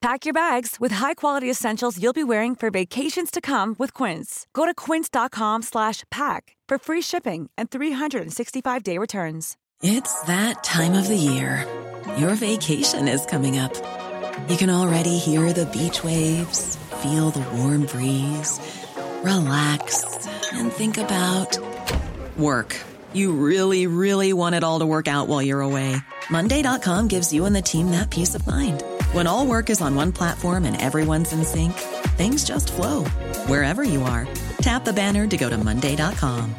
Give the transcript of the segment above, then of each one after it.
Pack your bags with high-quality essentials you'll be wearing for vacations to come with Quince. Go to quince.com slash pack for free shipping and 365-day returns. It's that time of the year. Your vacation is coming up. You can already hear the beach waves, feel the warm breeze, relax, and think about work. You really, really want it all to work out while you're away. Monday.com gives you and the team that peace of mind. When all work is on one platform and everyone's in sync, things just flow wherever you are. Tap the banner to go to Monday.com.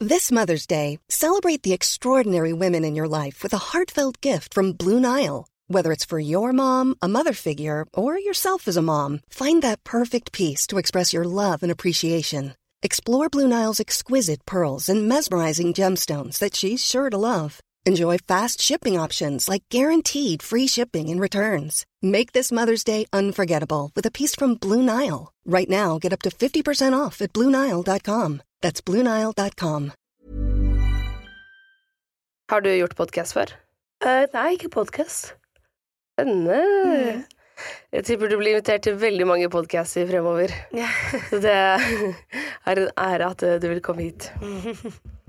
This Mother's Day, celebrate the extraordinary women in your life with a heartfelt gift from Blue Nile. Whether it's for your mom, a mother figure, or yourself as a mom, find that perfect piece to express your love and appreciation. Explore Blue Nile's exquisite pearls and mesmerizing gemstones that she's sure to love. Enjoy fast shipping options like guaranteed free shipping and returns. Make this Mother's Day unforgettable with a piece from Blue Nile. Right now, get up to 50% off at BlueNile.com. That's BlueNile.com. Har du gjort podkast før? Uh, nei, ikke podkast. Spennende. Jeg tipper du blir invitert til veldig mange podcaster fremover. Så det er en ære at du vil komme hit.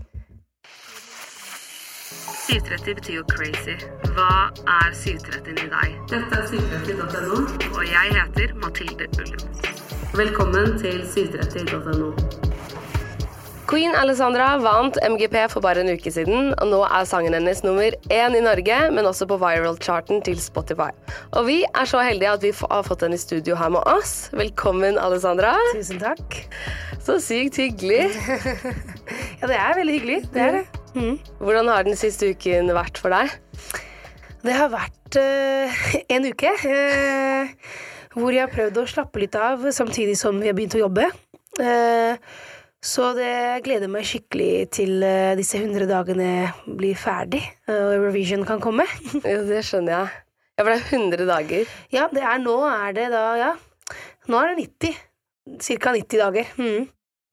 730 betyr jo crazy. Hva er 730 i deg? Dette er 730.no, og jeg heter Mathilde Ullum. Velkommen til 730.no. Queen Alessandra vant MGP for bare en uke siden, og nå er sangen hennes nummer én i Norge, men også på viral-charten til Spotify. Og vi er så heldige at vi har fått henne i studio her med oss. Velkommen, Alessandra. Tusen takk. Så sykt hyggelig. Ja, det er veldig hyggelig. Det er det. Mm. Hvordan har den siste uken vært for deg? Det har vært uh, en uke uh, hvor jeg har prøvd å slappe litt av samtidig som vi har begynt å jobbe. Uh, så det gleder meg skikkelig til disse 100 dagene blir ferdig, og Eurovision kan komme. Jo, det skjønner jeg. Ja, for det er 100 dager. Ja, det er nå er det da, ja. Nå er det 90. Cirka 90 dager. Mm.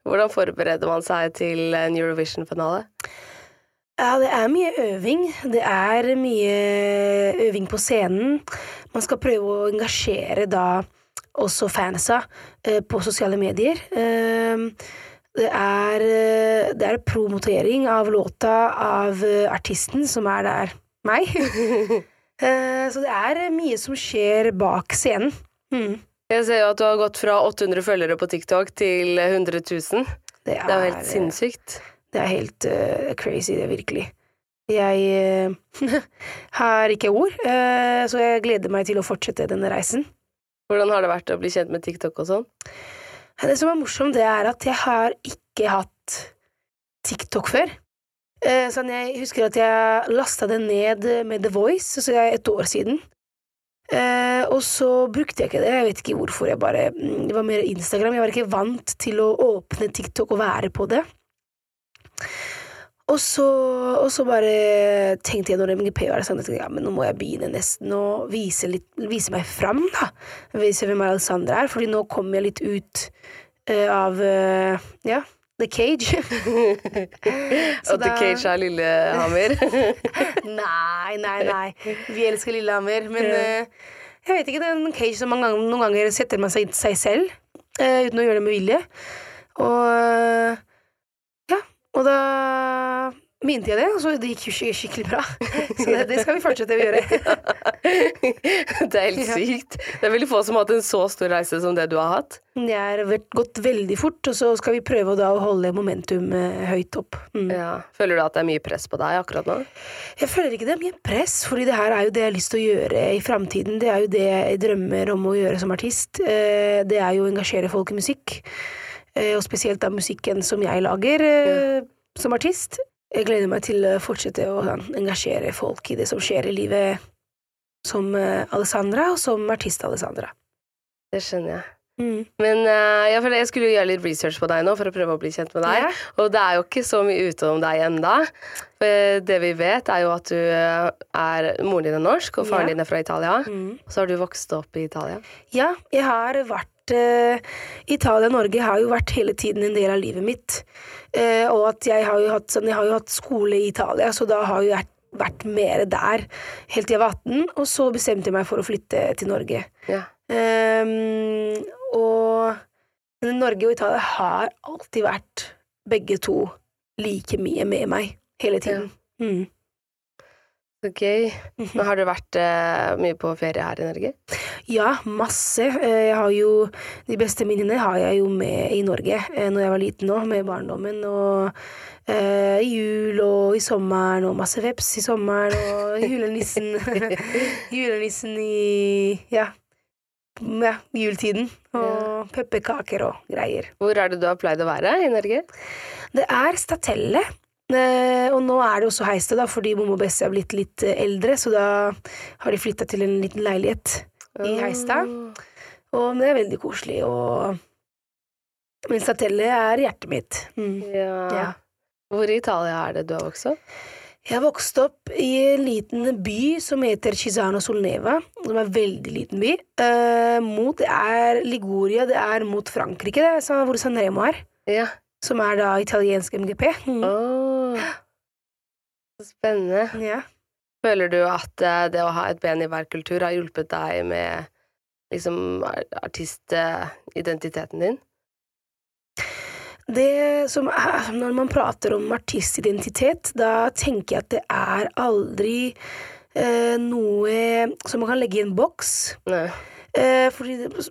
Hvordan forbereder man seg til en Eurovision-finale? Ja, det er mye øving. Det er mye øving på scenen. Man skal prøve å engasjere da også fansa eh, på sosiale medier. Eh, det er, eh, det er promotering av låta av eh, artisten, som er der meg. Eh, så det er mye som skjer bak scenen. Mm. Jeg ser jo at du har gått fra 800 følgere på TikTok til 100 000. Det er, det er jo helt sinnssykt. Det er helt uh, crazy, det, virkelig. Jeg uh, har ikke ord, uh, så jeg gleder meg til å fortsette denne reisen. Hvordan har det vært å bli kjent med TikTok og sånn? Det som er morsomt, det er at jeg har ikke hatt TikTok før. Sånn, jeg husker at jeg lasta det ned med The Voice, så er et år siden. Uh, og så brukte jeg ikke det, jeg vet ikke hvorfor. Jeg bare, mm, det var mer Instagram. Jeg var ikke vant til å åpne TikTok og være på det. Og så, og så bare tenkte jeg når MGP var sånn, at ja, men nå må jeg begynne nesten å vise, litt, vise meg fram, da. Vise hvem Alexandra er, fordi nå kommer jeg litt ut uh, av uh, ja, The Cage. Og The Cage er Lillehammer? nei, nei, nei. Vi elsker Lillehammer. Men uh, jeg vet ikke, det er en cage som ganger, noen ganger setter man seg, seg selv uten å gjøre det med vilje. Og og da Minte jeg det, og så det gikk jo skikkelig bra. Så det, det, skal vi fortsette å gjøre. det er helt sykt. Det er veldig få som har hatt en så stor reise som det du har hatt. Det har gått veldig fort, og så skal vi prøve å holde momentum eh, høyt opp. Mm. Ja. Føler du at det er mye press på deg akkurat nå? Jeg føler ikke det er mye press, fordi det her er jo det jeg har lyst til å gjøre i framtiden. Det er jo det jeg drømmer om å gjøre som artist. Eh, det er jo å engasjere folk i musikk. Eh, og spesielt da musikken som jeg lager ja. som artist. Jeg gleder meg til å fortsette å engasjere folk i det som skjer i livet som uh, Alessandra, og som artist Alessandra. Det skjønner jeg. Mm. Men uh, ja, jeg skulle jo gjøre litt research på deg nå for å prøve å bli kjent med deg. Ja. Og det er jo ikke så mye ute om deg enda. For Det vi vet, er jo at du eh, er Moren din er norsk, og faren Ja. din er fra Italia. Mm. Og så har du vokst opp i Italia. Ja, jeg har vært eh, Italia og Norge har jo vært hele tiden en del av livet mitt. Eh, og at jeg har jo hatt, sånn, jeg har jo hatt skole i Italia, så da har jeg vært mer der helt til jeg var 18. Og så bestemte jeg meg for å flytte til Norge. Ja. Ehm, og men Norge og Italia har alltid vært begge to like mye med meg hele tiden. Mm. Så gøy. Men har du vært eh, mye på ferie her i Norge? Ja, masse. Eh, Jeg har jo De beste minnene har jeg jo med i Norge eh, når jeg var liten òg, med barndommen. Og eh, jul og i sommeren, og masse veps i sommeren, og julenissen Julenissen i ja, ja, juletiden. Og pepperkaker og greier. Hvor er det du har pleid å være i Norge? Det er Statelle. Eh, og nå er det også Heiste, da, fordi mamma og Bessie er blitt litt eh, eldre, så da har de flytta til en liten leilighet i Heistad. Og det er veldig koselig, og Men Satelle er hjertet mitt. Mm. Ja. Ja. Hvor i Italia er det du har vokst opp? Jeg vokste opp i en liten by som heter Chisano Solneva. Som er en veldig liten by. Uh, mot, det er Liguria, det er mot Frankrike, det hvor San Remo er. Ja. Som er da italiensk MGP. Mm. Åh. Spennende. Ja. Føler du at eh, det å ha et ben i hver kultur har hjulpet deg med liksom artistidentiteten din? Det som er, Når man prater om artistidentitet, da tenker jeg at det er aldri eh, noe som man kan legge i en boks. Eh, fordi det,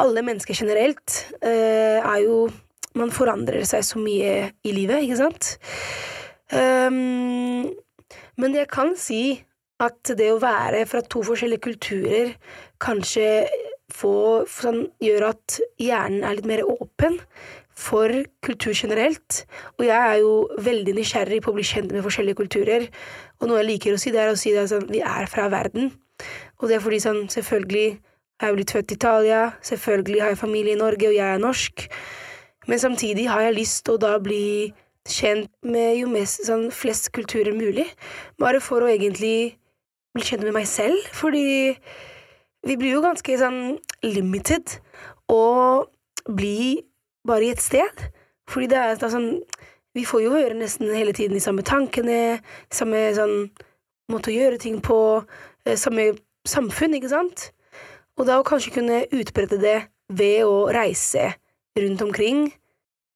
alle mennesker generelt eh, er jo Man forandrer seg så mye i livet, ikke sant? Um, men jeg kan si at det å være fra to forskjellige kulturer kanskje få, sånn, gjør at hjernen er litt mer åpen for kultur generelt. Og jeg er jo veldig nysgjerrig på å bli kjent med forskjellige kulturer. Og noe jeg liker å si, det er å si er sånn, vi er fra verden. Og det er fordi sånn, selvfølgelig er jeg blitt født i Italia, selvfølgelig har jeg familie i Norge, og jeg er norsk. Men samtidig har jeg lyst til å da bli kjent med jo mest, sånn, flest kulturer mulig. Bare for å egentlig bli kjent med meg selv, fordi vi blir jo ganske sånn limited å bli bare i et sted. Fordi det er, sånn Vi får jo høre nesten hele tiden de samme tankene, samme sånn måte å gjøre ting på, eh, samme samfunn, ikke sant? Og da å kanskje kunne utbrette det ved å reise rundt omkring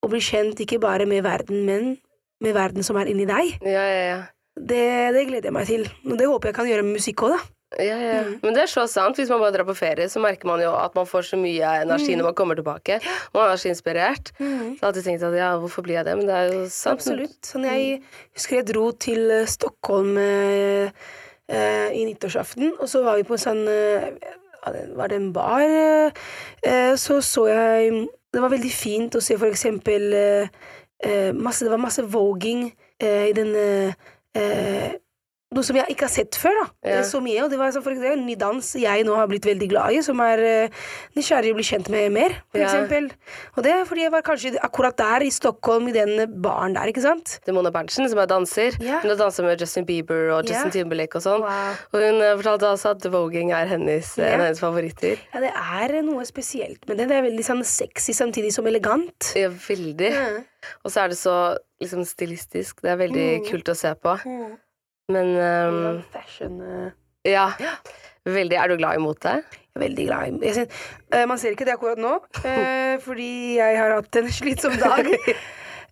og bli kjent ikke bare med verden, men med verden som er inni deg, Ja, ja, ja. det, det gleder jeg meg til. Og det håper jeg kan gjøre med musikk òg, da. Ja, ja. Mm. Men det er så sant. Hvis man bare drar på ferie, så merker man jo at man får så mye energi Mm. når man kommer tilbake. Man er så inspirert. Så jeg har alltid tenkt at ja, hvorfor blir jeg det? Men det er jo sant. Absolutt. Sånn jeg husker jeg dro til eh, Stockholm eh, eh, i nyttårsaften, og så var vi på en sånn eh, Var det en bar? eh, så så jeg Det var veldig fint å se for eksempel eh, eh, masse, Det var masse voging eh, i den noe som jeg ikke har sett før. da Ja. Eh, Så mye, og Det var for eksempel, en ny dans jeg nå har blitt veldig glad i, som er uh, nysgjerrig å bli kjent med mer. For Ja. eksempel. Og det er fordi jeg var kanskje akkurat der i Stockholm, i den baren der, ikke sant? Det er Mona Berntsen, som er danser. Ja. Hun har dansa med Justin Bieber og Justin. Timberlake og sånn. Wow. Og hun eh, fortalte også at voging er hennes, en av hennes favoritter. Ja, det er noe spesielt med det. Det er veldig sånn sexy samtidig som elegant. Ja, veldig. Og så er det så liksom stilistisk. Det er veldig Mm. kult å se på. Mm. Men ehm, Fashion eh, ja. Veldig. Er du glad i mote? Er veldig glad i synes, eh, Man ser ikke det akkurat nå, uh, fordi jeg har hatt en slitsom dag.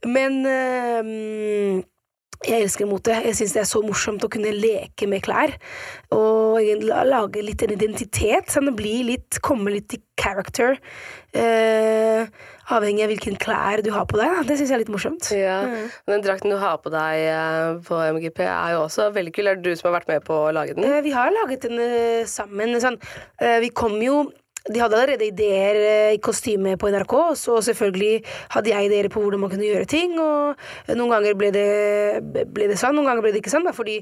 Men uh, jeg elsker mote. Jeg syns det er så morsomt å kunne leke med klær. Og lage litt en identitet. Sånn å blir litt, komme litt i character. Eh, avhengig av hvilken klær du har på deg. Det syns jeg er litt morsomt. Ja. Mm. Den drakten du har på deg eh, på MGP, er jo også veldig kul. Er det du som har vært med på å lage den? Eh, Vi har laget den eh, sammen. Sånn, vi kom jo De hadde allerede ideer i kostyme på NRK, så selvfølgelig hadde jeg ideer på hvordan man kunne gjøre ting. Og noen ganger ble det, ble det sånn, noen ganger ble det ikke sånn. Bare fordi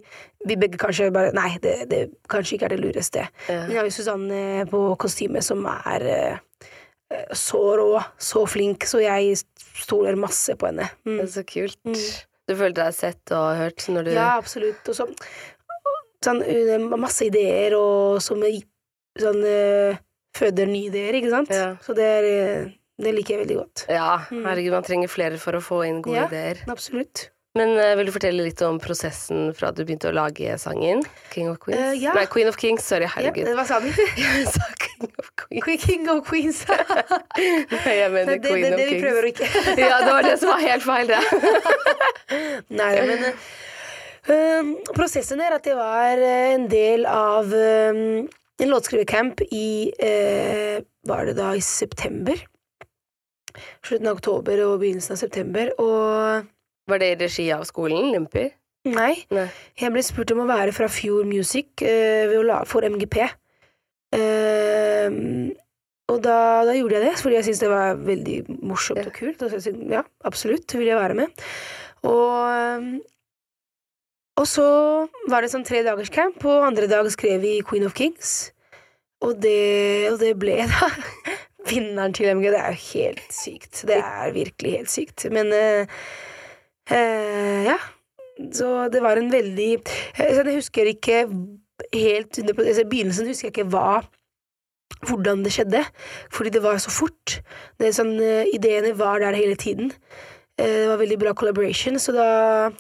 vi begge kanskje bare Nei, det, det kanskje ikke er det lureste. Ja. Men jeg har jo Susanne på kostyme som er så rå, så flink, så jeg stoler masse på henne. Det Mm. er så kult. Du følte deg sett og hørt når du Ja, absolutt. Og så sånn, eh, masse ideer, og som sånn eh, føder nye ideer, ikke sant? Ja. Så det, er, eh, det liker jeg veldig godt. Ja, herregud, man trenger flere for å få inn gode Ja. ideer. Absolutt. Men uh, vil du fortelle litt om prosessen fra at du begynte å lage sangen? King of Queens? Uh, ja. Nei, Queen of Kings. Sorry, Ja, herregud. hva sa du? Jeg sa King of Queens. King of Queens. Nei, Jeg mener det, det, Queen det, of det vi prøver å ikke ja, det var det som var helt feil, det. Nei, men eh, Prosessen er at jeg var en del av um, en låtskrivercamp i uh, Var det da i september? Slutten av oktober og begynnelsen av september. Og Var det i regi av skolen? Limpi? nei, Nei. jeg ble spurt om å være fra Fjord Music uh, for MGP. Uh, og da, da gjorde jeg det, fordi jeg syntes det var veldig morsomt Ja. og kult. Og så jeg ja, absolutt ville jeg være med. Og, eh, og så var det sånn tre dagers camp, og andre dag skrev vi Queen of Kings. Og det, og det ble da vinneren til MG. Det er jo helt sykt. Det er virkelig helt sykt. Men eh, eh, ja. Så det var en veldig eh, Jeg husker ikke helt altså, I begynnelsen husker jeg ikke hva hvordan det skjedde, fordi det var så fort. Det er sånn, eh, ideene var der hele tiden. Eh, det var veldig bra collaboration, så da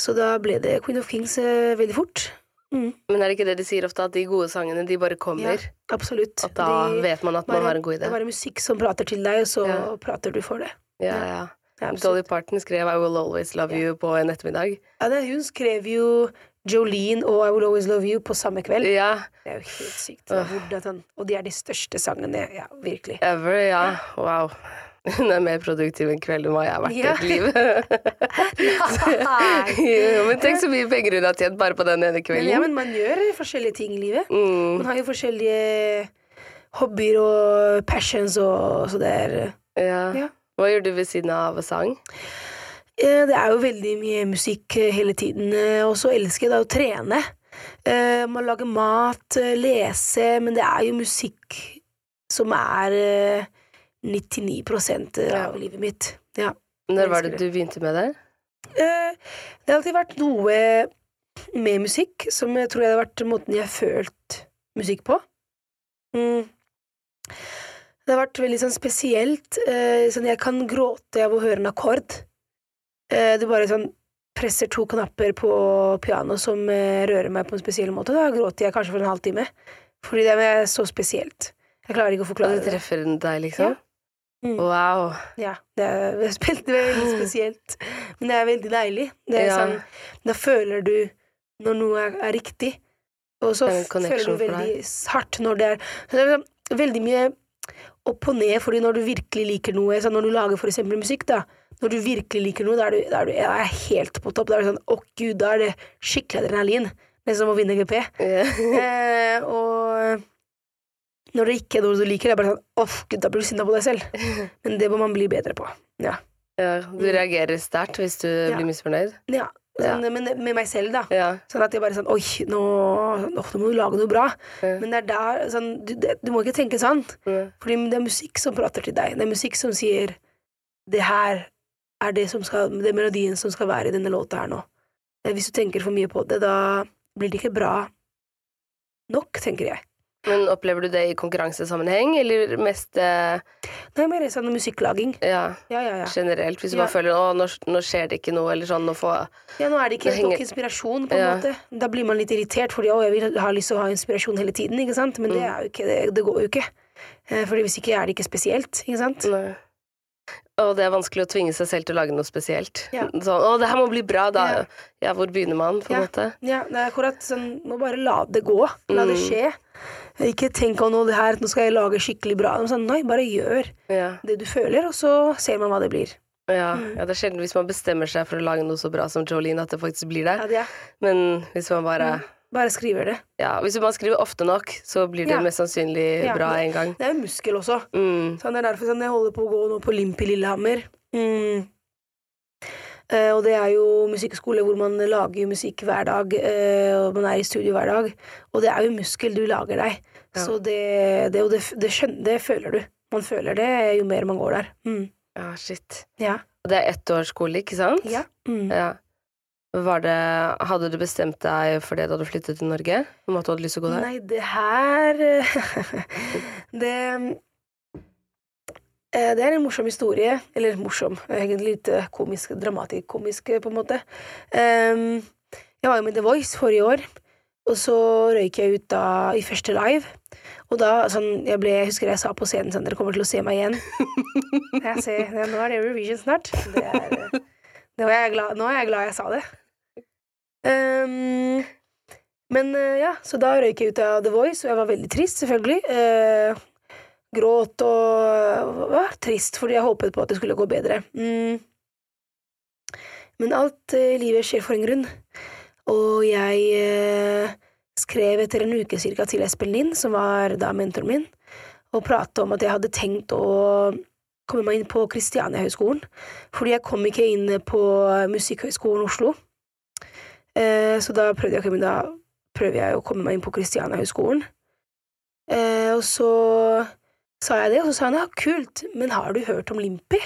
Så da ble det Queen of Kings veldig fort. Mm, Men er det ikke det de sier ofte, at de gode sangene, de bare kommer? absolutt. At da De- vet man at man bare- har en god Det idé? er bare musikk som prater til deg, og så Ja. prater du for det. Ja, ja. Ja, Dolly. Parton skrev I Will Always Love You på en ettermiddag. Ja, det, hun skrev jo Jolene og I Will Always Love You på samme kveld. Ja, Det er jo helt sykt. da, hvordan Og de er de største sangene. Ja, virkelig. ever, ja. Wow. Hun er mer produktiv enn kveld enn hva jeg har vært i Ja. et liv. ja, men tenk så mye penger hun har tjent bare på den ene kvelden. ja, men man gjør forskjellige ting i livet. Mm, Man har jo forskjellige hobbyer og passions og så det er ja. Ja. Hva gjør du ved siden av sang? Eh, Det er jo veldig mye musikk eh, hele tiden, eh, og så elsker jeg da å trene. Man lager mat, lese, men det er jo musikk som er eh, 99 Ja. av livet mitt. Ja. Når var det du begynte med det? Det har alltid vært noe med musikk som jeg tror jeg har vært måten jeg har følt musikk på. Mm. Det har vært veldig sånn spesielt. eh, Sånn jeg kan gråte av å høre en akkord. Eh, Du bare sånn presser to knapper på piano som eh, rører meg på en spesiell måte. Da gråter jeg kanskje for en halvtime. Fordi det er så spesielt. Jeg klarer ikke å forklare det det. treffer deg, liksom? Ja. Mm. Wow. Ja, det er, det er veldig spesielt. Men det er veldig deilig. Det er Ja. sånn, da føler du når noe er, er riktig, og så er føler du veldig hardt når det er det er sånn veldig mye opp og ned, fordi når du virkelig liker noe Når du lager for eksempel musikk, da. Når du virkelig liker noe, da er du, da er du ja, er helt på topp. Da er det sånn Å, gud, da er det skikkelig adrenalin. Nesten som å vinne GP. Eh, og når det ikke er noe du liker, det er bare sånn Å, gud, da blir du sinna på deg selv. Men det må man bli bedre på. Ja. Ja, du reagerer sterkt hvis du Ja. blir misfornøyd? Ja, sånn, men med meg selv, da. Ja. Sånn at jeg bare sånn Oi, nå, nå må du lage noe bra. Ja. Men det er der sånn, du, det, du må ikke tenke sånn. Ja. Fordi det er musikk som prater til deg. Det er musikk som sier Det her er det som skal Det er melodien som skal være i denne låta her nå. Eh, Hvis du tenker for mye på det, da blir det ikke bra nok, tenker jeg. Men opplever du det i konkurransesammenheng, eller mest eh, er mer sånn musikklaging. ja, Ja, ja, ja. generelt? Hvis du bare føler at nå, nå skjer det ikke noe, eller sånn, nå får Ja, nå er det ikke helt nok inspirasjon, på en måte. Da blir man litt irritert, fordi å, jeg vil ha lyst til å ha inspirasjon hele tiden, ikke sant? Men det Mm. ikke, det, det går jo ikke. Eh, Fordi hvis ikke er det ikke spesielt, ikke sant? Nei. Og det er vanskelig å tvinge seg selv til å lage noe spesielt. Ja. Sånn 'Å, det her må bli bra', da. Ja. Ja, hvor begynner man, på en Ja. måte? Ja, det er akkurat sånn, må bare la det gå. La det Mm. skje. Ikke tenk om noe det her, nå skal jeg lage skikkelig bra. Sånn, nei, bare gjør det du føler, og så ser man hva det blir. Ja. Mm. ja, det er sjelden hvis man bestemmer seg for å lage noe så bra som Jolene, at det faktisk blir det. Ja, det. Men hvis man bare Bare skriver det. Ja, hvis man skriver ofte nok, så blir det Ja. mest sannsynlig Ja, bra en gang. Det er jo muskel også. Mm. Sånn, det er derfor sånn, jeg holder på å gå nå på Limp i Lillehammer. Mm. Eh, og det er jo musikkskole hvor man lager musikk hver dag, eh, og man er i studio hver dag. Og det er jo muskel du lager deg. Ja. Så det, det, det, det, skjønner, det føler du Man føler det jo mer man går der. Mm. Ja, shit. Ja. Og det er ett års skole, ikke sant? Ja. Mm. Ja. Var det Hadde du bestemt deg for det da du flyttet til Norge? Om at du hadde lyst til å gå der? Nei, det her Det eh, Det er en morsom historie. Eller morsom, egentlig litt eh, komisk, dramatisk-komisk, på en måte. Ehm, jeg var jo med The Voice forrige år, og så røyk jeg ut da i første live. Og da, sånn, jeg, ble, jeg husker jeg sa på scenen sånn Dere kommer til å se meg igjen. Jeg ser, ja, nå er det Eurovision snart. Det er, eh, var jeg glad, nå er jeg glad jeg sa det. Um, men eh, ja, så da røyk jeg ut av The Voice, og jeg var veldig trist, selvfølgelig. Uh, gråt og var trist, fordi jeg håpet på at det skulle gå bedre. Mm. Men alt i livet skjer for en grunn, og jeg uh, skrev etter en uke cirka til Espen Lind, som var da mentoren min, og pratet om at jeg hadde tenkt å komme meg inn på Kristiania-høgskolen, fordi jeg kom ikke inn på Musikkhøgskolen Oslo. Eh, så da prøvde jeg, da prøver jeg å komme meg inn på Kristiania-høgskolen. Eh, og så sa jeg det, og så sa han ja, kult, men har du hørt om Limpi?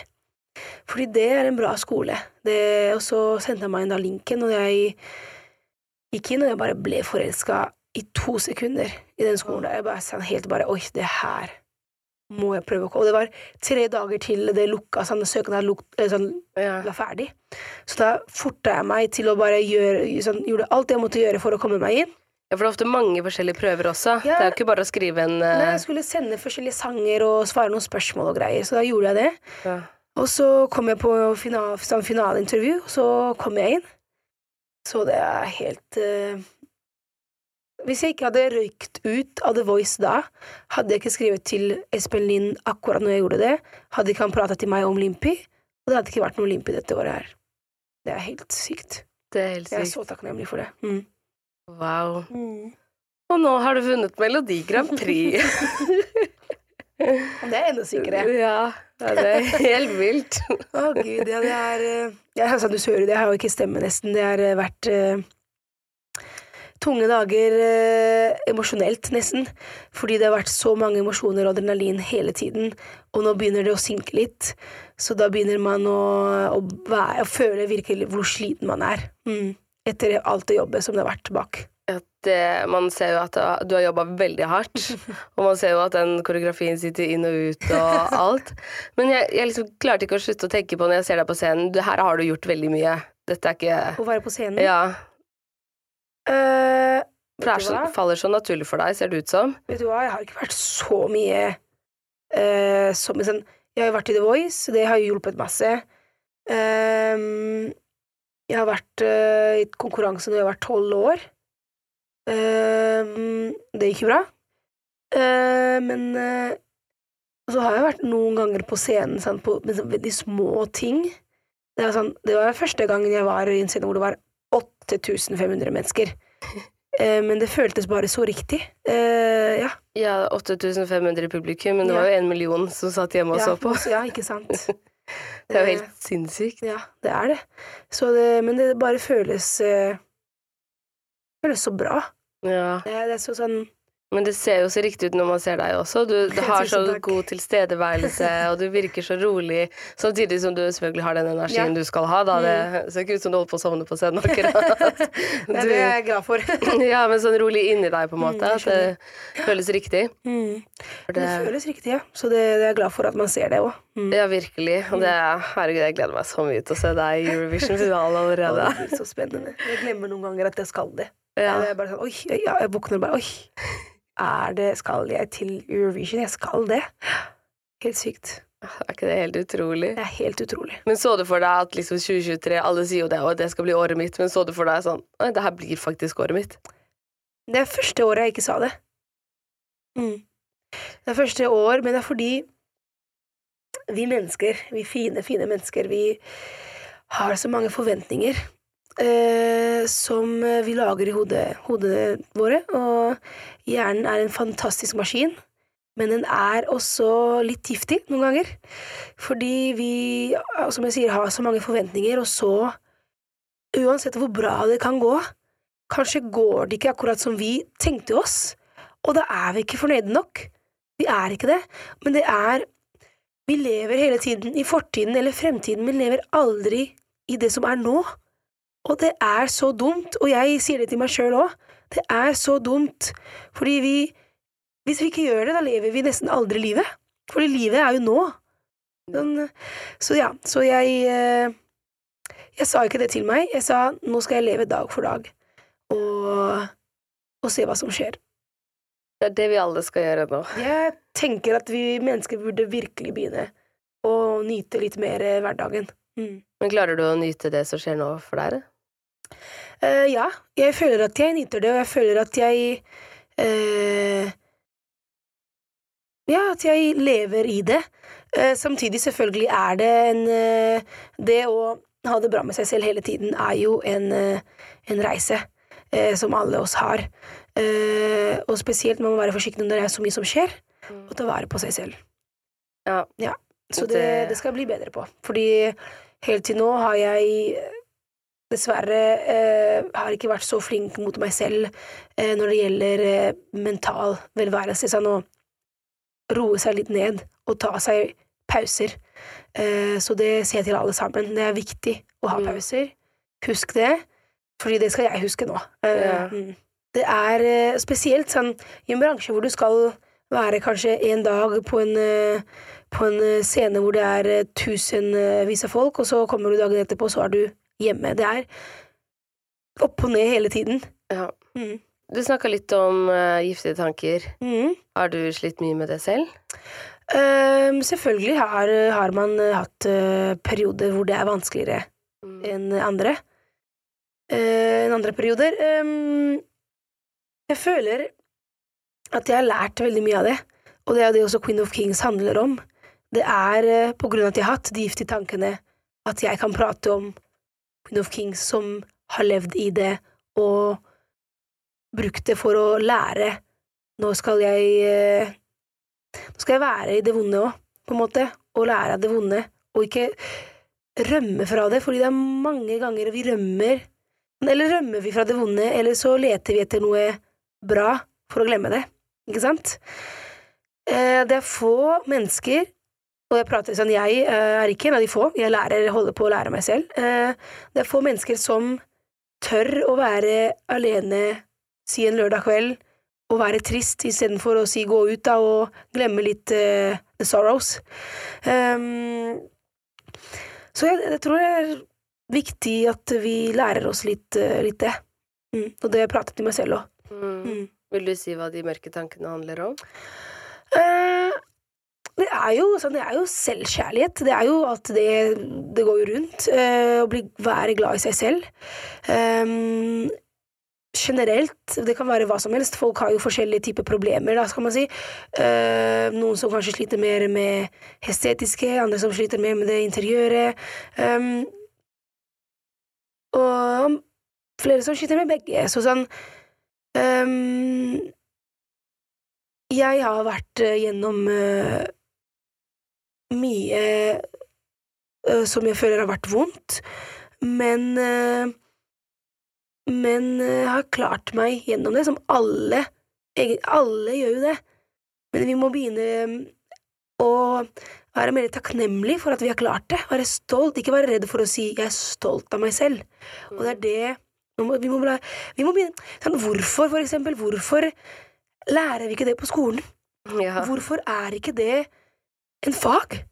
Fordi det er en bra skole. Det, og så sendte han meg da linken, og jeg gikk inn, og jeg bare ble forelska i to sekunder i den skolen. der. Jeg bare sa helt bare oi, det her må jeg prøve å komme. Og det var tre dager til det lukka, sånn, søknaden luk, eh, sånn, var ferdig. Så da forta jeg meg til å bare gjøre sånn, Gjorde alt jeg måtte gjøre for å komme meg inn. ja, for det er ofte mange forskjellige prøver også. Ja. Det er jo ikke bare å skrive en uh... Nei, jeg skulle sende forskjellige sanger og svare noen spørsmål og greier, så da gjorde jeg det. ja. Og så kom jeg på final, sånn finaleintervju, og så kom jeg inn. Så det er helt eh, Hvis jeg ikke hadde røykt ut av The Voice da, hadde jeg ikke skrevet til Espen Lind akkurat når jeg gjorde det, hadde ikke han prata til meg om Limpi, og det hadde ikke vært noe Limpi dette året her. Det er helt sykt. Det er helt sykt. Jeg er så takknemlig for det. Mm. Wow. Og nå har du vunnet Melodi Grand Prix. Det er enda sykere. ja, det er helt vilt. Å, gud, ja, det er Jeg ja, altså, Du hører det, jeg har jo ikke stemme, nesten. Det har eh, vært eh, tunge dager eh, emosjonelt, nesten. Fordi det har vært så mange emosjoner og adrenalin hele tiden. Og nå begynner det å synke litt. Så da begynner man å, å, være, å føle virkelig hvor sliten man er. Mm. Etter alt det jobbet som det har vært bak. At eh, man ser jo at uh, du har jobba veldig hardt, og man ser jo at den koreografien sitter inn og ut og alt. Men jeg, jeg liksom klarte ikke å slutte å tenke på når jeg ser deg på scenen, du, her har du gjort veldig mye. Dette er ikke Å være på scenen. Ja. For det så, faller så naturlig for deg, ser det ut som. Vet du hva, jeg har ikke vært så mye uh, som en sånn Jeg har jo vært i The Voice, det har jo hjulpet masse. Uh, jeg har vært eh, i konkurranse når jeg var tolv år. Ehm, det gikk jo bra. Eh, men så har jeg vært noen ganger på scenen sånn, på, med sånn veldig små ting. Det, er sånn, det var første gangen jeg var i en scene hvor det var 8500 mennesker. Eh, men det føltes bare så riktig. Eh, ja. Ja, 8500 i publikum, men det var jo en million som satt hjemme og ja, så på. Ja, ikke sant. Det er jo helt sinnssykt. Ja, det er det. Så det men det bare føles eh, Føles så bra. Ja. Det, det er så sånn Men det ser jo så riktig ut når man ser deg også. Du, du har så god tilstedeværelse, og du virker så rolig, samtidig som du selvfølgelig har den energien Ja. du skal ha. Da. Det ser ikke ut som du holder på å sovne på scenen akkurat. Det er det jeg er glad for. ja, men sånn rolig inni deg, på en måte. Mm, at det føles riktig. Mm. Det det, føles riktig, ja. Så det, det er jeg glad for at man ser det òg. Mm. ja, virkelig. Og det, herregud, jeg gleder meg så mye til å se deg i Eurovision-finalen allerede. det blir så spennende. Jeg glemmer noen ganger at jeg skal det. Ja. Jeg, bare sånn, oi, ja, jeg våkner bare Oi, er det Skal jeg til Eurovision? Jeg skal det. Helt sykt. Er ikke det helt utrolig? Det er helt utrolig. Men så du for deg at liksom 2023 Alle sier jo det, og det skal bli året mitt, men så du for deg sånn Oi, det her blir faktisk året mitt. Det er første året jeg ikke sa det. Mm. Det er første år, men det er fordi vi mennesker, vi fine, fine mennesker, vi har så mange forventninger eh, som vi lager i hodet, hodene våre, og hjernen er en fantastisk maskin. Men den er også litt giftig noen ganger. Fordi vi, som jeg sier, har så mange forventninger, og så, uansett hvor bra det kan gå, kanskje går det ikke akkurat som vi tenkte oss, og da er vi ikke fornøyde nok. Vi er ikke det. Men det er Vi lever hele tiden i fortiden eller fremtiden, men lever aldri i det som er nå. Og det er så dumt, og jeg sier det til meg sjøl òg. Det er så dumt, fordi vi Hvis vi ikke gjør det, da lever vi nesten aldri livet. Fordi livet er jo nå. Sånn, så ja, så jeg eh, Jeg sa ikke det til meg. Jeg sa nå skal jeg leve dag for dag, og, og se hva som skjer. Det er det vi alle skal gjøre nå. Jeg tenker at vi mennesker burde virkelig begynne å nyte litt mer hverdagen. Mm. Men klarer du å nyte det som skjer nå for deg? Eh, ja, jeg føler at jeg nyter det, og jeg føler at jeg uh, Ja, at jeg lever i det. Uh, samtidig, selvfølgelig, er det en Det å ha det bra med seg selv hele tiden er jo en, en reise som alle oss har. Og spesielt man må være forsiktig når det er så mye som skjer, og ta vare på seg selv. Ja. Ja, så det, Det- det skal jeg bli bedre på. Fordi helt til nå har jeg dessverre eh, har ikke vært så flink mot meg selv eh, når det gjelder eh, mental velværelse. Sånn å roe seg litt ned og ta seg pauser. Eh, så det ser jeg til alle sammen. Det er viktig å ha Mm. pauser. Husk det, fordi det skal jeg huske nå. Eh, Ja. mm. Det er eh, spesielt sånn i en bransje hvor du skal være kanskje en dag på en, på en scene hvor det er tusenvis av folk, og så kommer du dagen etterpå, så er du hjemme. Det er opp og ned hele tiden. Ja. Mm. Du snakka litt om uh, giftige tanker. Mm. Har du slitt mye med det selv? Um, selvfølgelig har, har man uh, hatt uh, perioder hvor det er vanskeligere Mm. enn andre. Enn andre perioder. Um, jeg føler at jeg har lært veldig mye av det, og det er det også Queen of Kings handler om. Det er på grunn av at jeg har hatt de giftige tankene, at jeg kan prate om Queen of Kings som har levd i det, og brukt det for å lære. Nå skal jeg eh, Nå skal jeg være i det vonde òg, på en måte, og lære av det vonde, og ikke rømme fra det, fordi det er mange ganger vi rømmer Eller rømmer vi fra det vonde, eller så leter vi etter noe bra for å glemme det, ikke sant? Eh, det er få mennesker og jeg prater sånn, jeg eh, er ikke en av de få, jeg lærer, holder på å lære meg selv. Eh, det er få mennesker som tør å være alene, si en lørdag kveld, og være trist istedenfor å si gå ut da og glemme litt uh, the sorrows. Um, så jeg, jeg tror det er viktig at vi lærer oss litt, uh, litt det. Mm, og det har jeg pratet til meg selv òg. Mm. Mm. Vil du si hva de mørke tankene handler om? Eh, det er jo, sånn, det er jo selvkjærlighet. Det er jo alt det det går rundt. Øh, å bli, være glad i seg selv. Um, generelt, det kan være hva som helst. Folk har jo forskjellige typer problemer, da, skal man si. Uh, noen som kanskje sliter mer med estetiske, andre som sliter mer med det interiøret. Um, og flere som sliter med begge. Så sånn um, Jeg har vært eh, gjennom eh, mye uh, som jeg føler har vært vondt, men uh, Men eh, har klart meg gjennom det, som alle Alle gjør jo det. Men vi må begynne å være mer takknemlig for at vi har klart det. Være stolt, ikke være redd for å si 'jeg er stolt av meg selv'. Og det er det vi må, vi må, vi må begynne sånn, Hvorfor, for eksempel, hvorfor lærer vi ikke det på skolen? Ja. Hvorfor er ikke det en fag?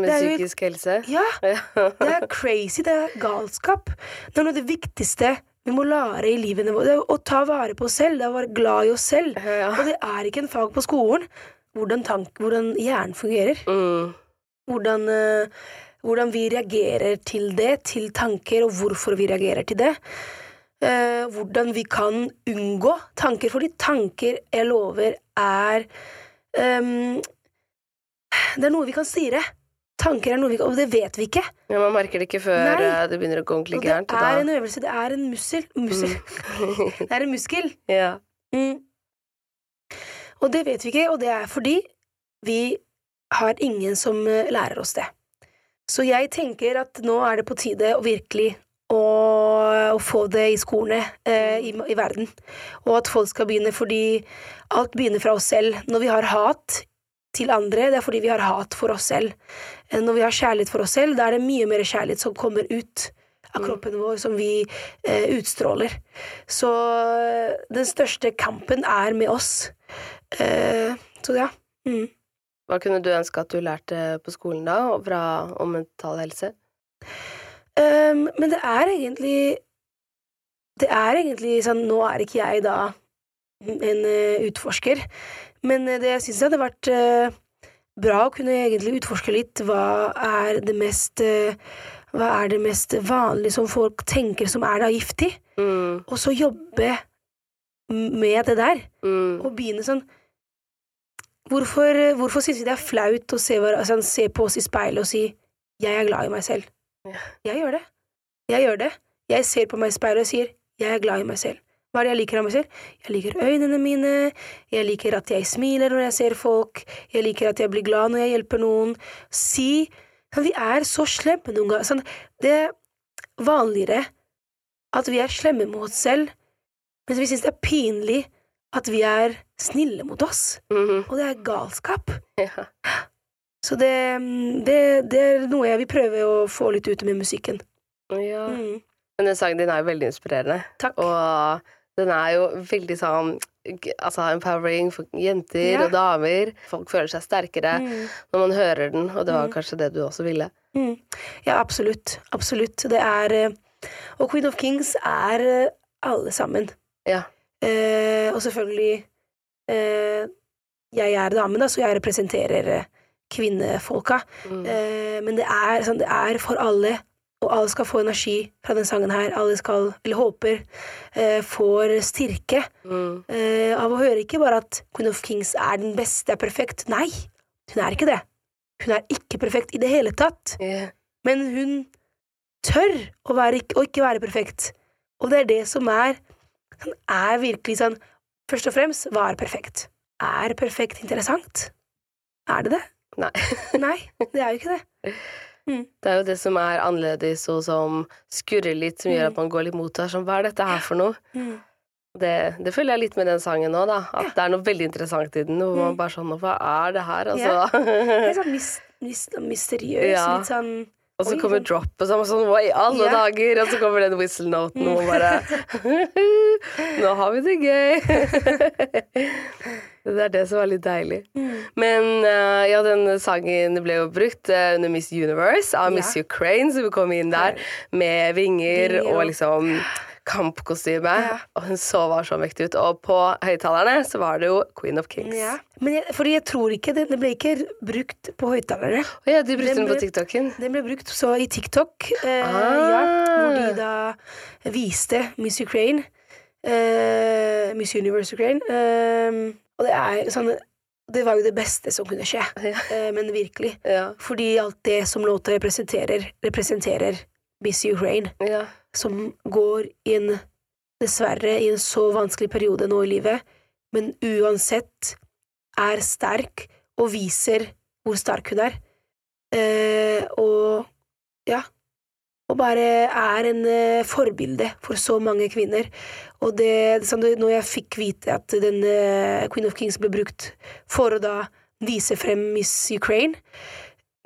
Med psykisk helse? Ja, det er crazy, det er galskap. Det er noe av det viktigste vi må lære i livet vårt. Det er å ta vare på oss selv, det er å være glad i oss selv. Ja. Og det er ikke en fag på skolen. Hvordan, tank, hvordan hjernen fungerer. Mm. Hvordan, uh, hvordan vi reagerer til det, til tanker, og hvorfor vi reagerer til det. Uh, hvordan vi kan unngå tanker, fordi tanker, jeg lover, er ehm, Det er noe vi kan styre. Tanker er noe vi kan Og det vet vi ikke. ja, Man merker det ikke før Nei. eh, det begynner å gå ordentlig gærent. det er en øvelse. Det er en mussel. mussel. Det er en muskel. ja. Mm. Og det vet vi ikke, og det er fordi vi har ingen som eh, lærer oss det. Så jeg tenker at nå er det på tide å virkelig å, å få det i skolene eh, i, i verden. Og at folk skal begynne, fordi alt begynner fra oss selv. Når vi har hat til andre, det er fordi vi har hat for oss selv. Eh, Når vi har kjærlighet for oss selv, da er det mye mer kjærlighet som kommer ut av kroppen vår, som vi eh, utstråler. Så eh, den største kampen er med oss. Eh, så ja. Mm. Hva kunne du ønske at du lærte på skolen da, fra, om mental helse? Um, men det er egentlig Det er egentlig sånn Nå er ikke jeg da en eh, utforsker, men eh, det jeg syns hadde vært eh, bra å kunne egentlig utforske litt hva er det mest eh, Hva er det mest vanlige som folk tenker som er da giftig, Mm, og så jobbe med det der, mm, og begynne sånn Hvorfor, hvorfor syns vi det er flaut å se, altså, se på oss i speilet og si 'jeg er glad i meg selv'? Ja. Jeg gjør det. Jeg gjør det. Jeg ser på meg i speilet og sier 'jeg er glad i meg selv'. Hva er det jeg liker av meg selv? Jeg liker øynene mine, jeg liker at jeg smiler når jeg ser folk, jeg liker at jeg blir glad når jeg hjelper noen. Si Vi er så slemme noen ganger. Sånn, det er vanligere at vi er slemme mot oss selv, mens vi syns det er pinlig at vi er snille mot oss. mhm, Og det er galskap. ja. Så det, det, det er noe jeg vil prøve å få litt ut med musikken. ja. Mm. Men den sangen din er jo veldig inspirerende. Takk. Og den er jo veldig sånn Altså empowering for jenter Ja. og damer. Folk føler seg sterkere Mm. når man hører den, og det var Mm. kanskje det du også ville. Mm. Ja, absolutt. Absolutt. Det er eh, Og Queen of Kings er eh, alle sammen. Ja. Eh, og selvfølgelig eh, Jeg er dame, da, så jeg representerer eh, kvinnefolka. Mm. Eh, men det er, sånn, det er for alle, og alle skal få energi fra den sangen her. Alle skal, eller håper, eh, får styrke Mm. eh, av å høre ikke bare at Queen of Kings er den beste, er perfekt. Nei, hun er ikke det. Hun er ikke perfekt i det hele tatt. Yeah. Men hun tør å, være, å ikke være perfekt. Og det er det som er Hun er virkelig sånn Først og fremst, hva er perfekt? Er perfekt interessant? Er det det? Nei. Nei, det er jo ikke det. Det er jo det som er annerledes og som skurrer litt, som gjør Mm. at man går litt mot det. Sånn, hva er dette her for noe? Mm. Det, det føler jeg litt med den sangen nå, da. At det er noe veldig interessant i den. Hvor man Mm. bare sånn Hva er det her? Ja. Altså. Litt sånn mis, mis, mysteriøs, Ja. litt sånn Og så kommer droppet, og sånn Hva i alle yeah. dager? Og så kommer den whistle-noten, og man bare Nå har vi det gøy. det er det som er litt deilig. Mm. Men eh, ja, den sangen ble jo brukt eh, under Miss Universe av Miss yeah. Ukraine, så vi kom inn der med vinger, og- liksom kampkostyme. Ja. Og hun så var så mektig ut. Og på høyttalerne så var det jo Queen of Kings. ja. Men jeg, fordi jeg tror ikke det, det ble ikke brukt på høyttalere. Ja, de brukte Den den på TikToken. Den ble brukt så i TikTok, eh, Ah. ja, hvor de da viste Miss Ukraine. Eh, Miss Universe Ukraine. Eh, og det er sånn Det var jo det beste som kunne skje, Ja. eh, men virkelig. Ja. Fordi alt det som låta representerer, representerer Miss Ukraine, ja. Som går inn, dessverre, i en så vanskelig periode nå i livet, men uansett er sterk og viser hvor sterk hun er. Eh, og ja. Og bare er en eh, forbilde for så mange kvinner. Og det, sånn, når jeg fikk vite at den eh, Queen of Kings ble brukt for å da vise frem Miss Ukraine,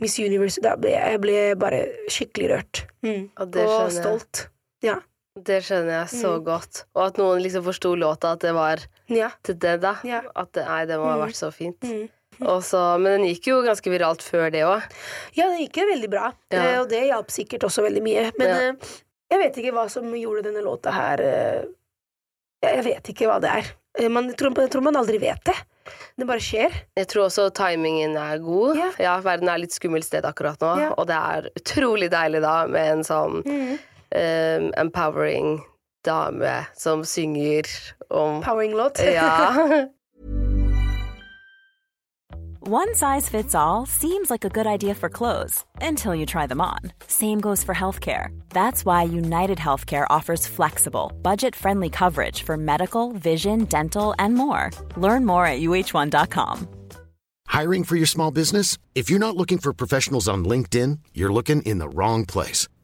Miss Universe, da ble jeg ble bare skikkelig rørt. Mm. Og og stolt. Ja. Det skjønner jeg så Mm. godt. Og at noen liksom forsto låta, at det var Ja. til det, da. Ja. At det, nei, det må ha Mm. vært så fint. Mm. Og så- men den gikk jo ganske viralt før det òg. Ja, den gikk jo veldig bra, Ja. eh, og det hjalp sikkert også veldig mye. Men Ja. eh, jeg vet ikke hva som gjorde denne låta her eh, Jeg vet ikke hva det er. Man, jeg, tror, jeg tror man aldri vet det. Det bare skjer. Jeg tror også timingen er god. Ja. verden er litt skummelt sted akkurat nå, Ja. og det er utrolig deilig da med en sånn eh, empowering dame som synger om Powering-låt. Ja. One size fits all seems like a good idea for clothes until you try them on. Same goes for healthcare. That's why United Healthcare offers flexible, budget friendly coverage for medical, vision, dental, and more. Learn more at uh1.com. Hiring for your small business? If you're not looking for professionals on LinkedIn, you're looking in the wrong place.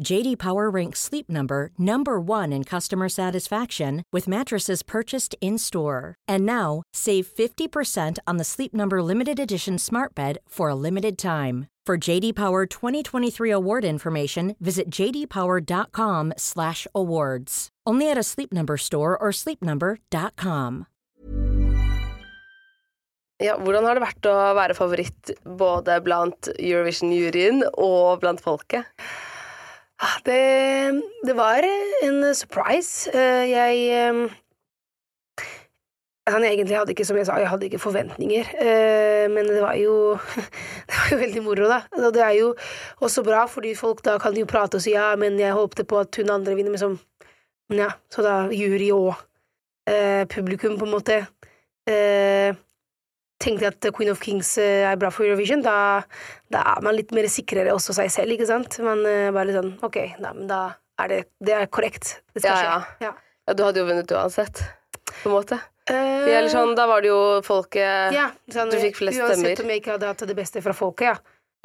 JD Power ranks Sleep Number number 1 in customer satisfaction with mattresses purchased in-store. And now, save 50% on the Sleep Number limited edition Smart Bed for a limited time. For JD Power 2023 award information, visit jdpower.com/awards. Only at a Sleep Number store or sleepnumber.com. Ja, hvordan har det vært å være favoritt både blant Eurovision-juryen og blant folket? Ah, Det, det var en surprise. Eh, Jeg eh, sånn, Egentlig hadde ikke, som jeg sa, jeg hadde ikke forventninger. eh, Men det var jo Det var jo veldig moro, da. Og det er jo også bra, fordi folk da kan jo prate og si ja, men jeg håpte på at hun andre vinner, Men ja, så da jury og eh, publikum, på en måte. Eh, tenkte jeg at Queen of Kings eh, er bra for Eurovision, da, da er man litt mer sikrere også seg selv, ikke sant? Man eh, bare litt sånn Ok, da, men da er det, det er korrekt. Det skal Ja, skje. Ja. Ja, du hadde jo vunnet uansett, på en måte. Uh, sånn, da var det jo folket ja, sånn, Du fikk flest Uansett stemmer. om jeg ikke hadde hatt det beste fra folket, ja.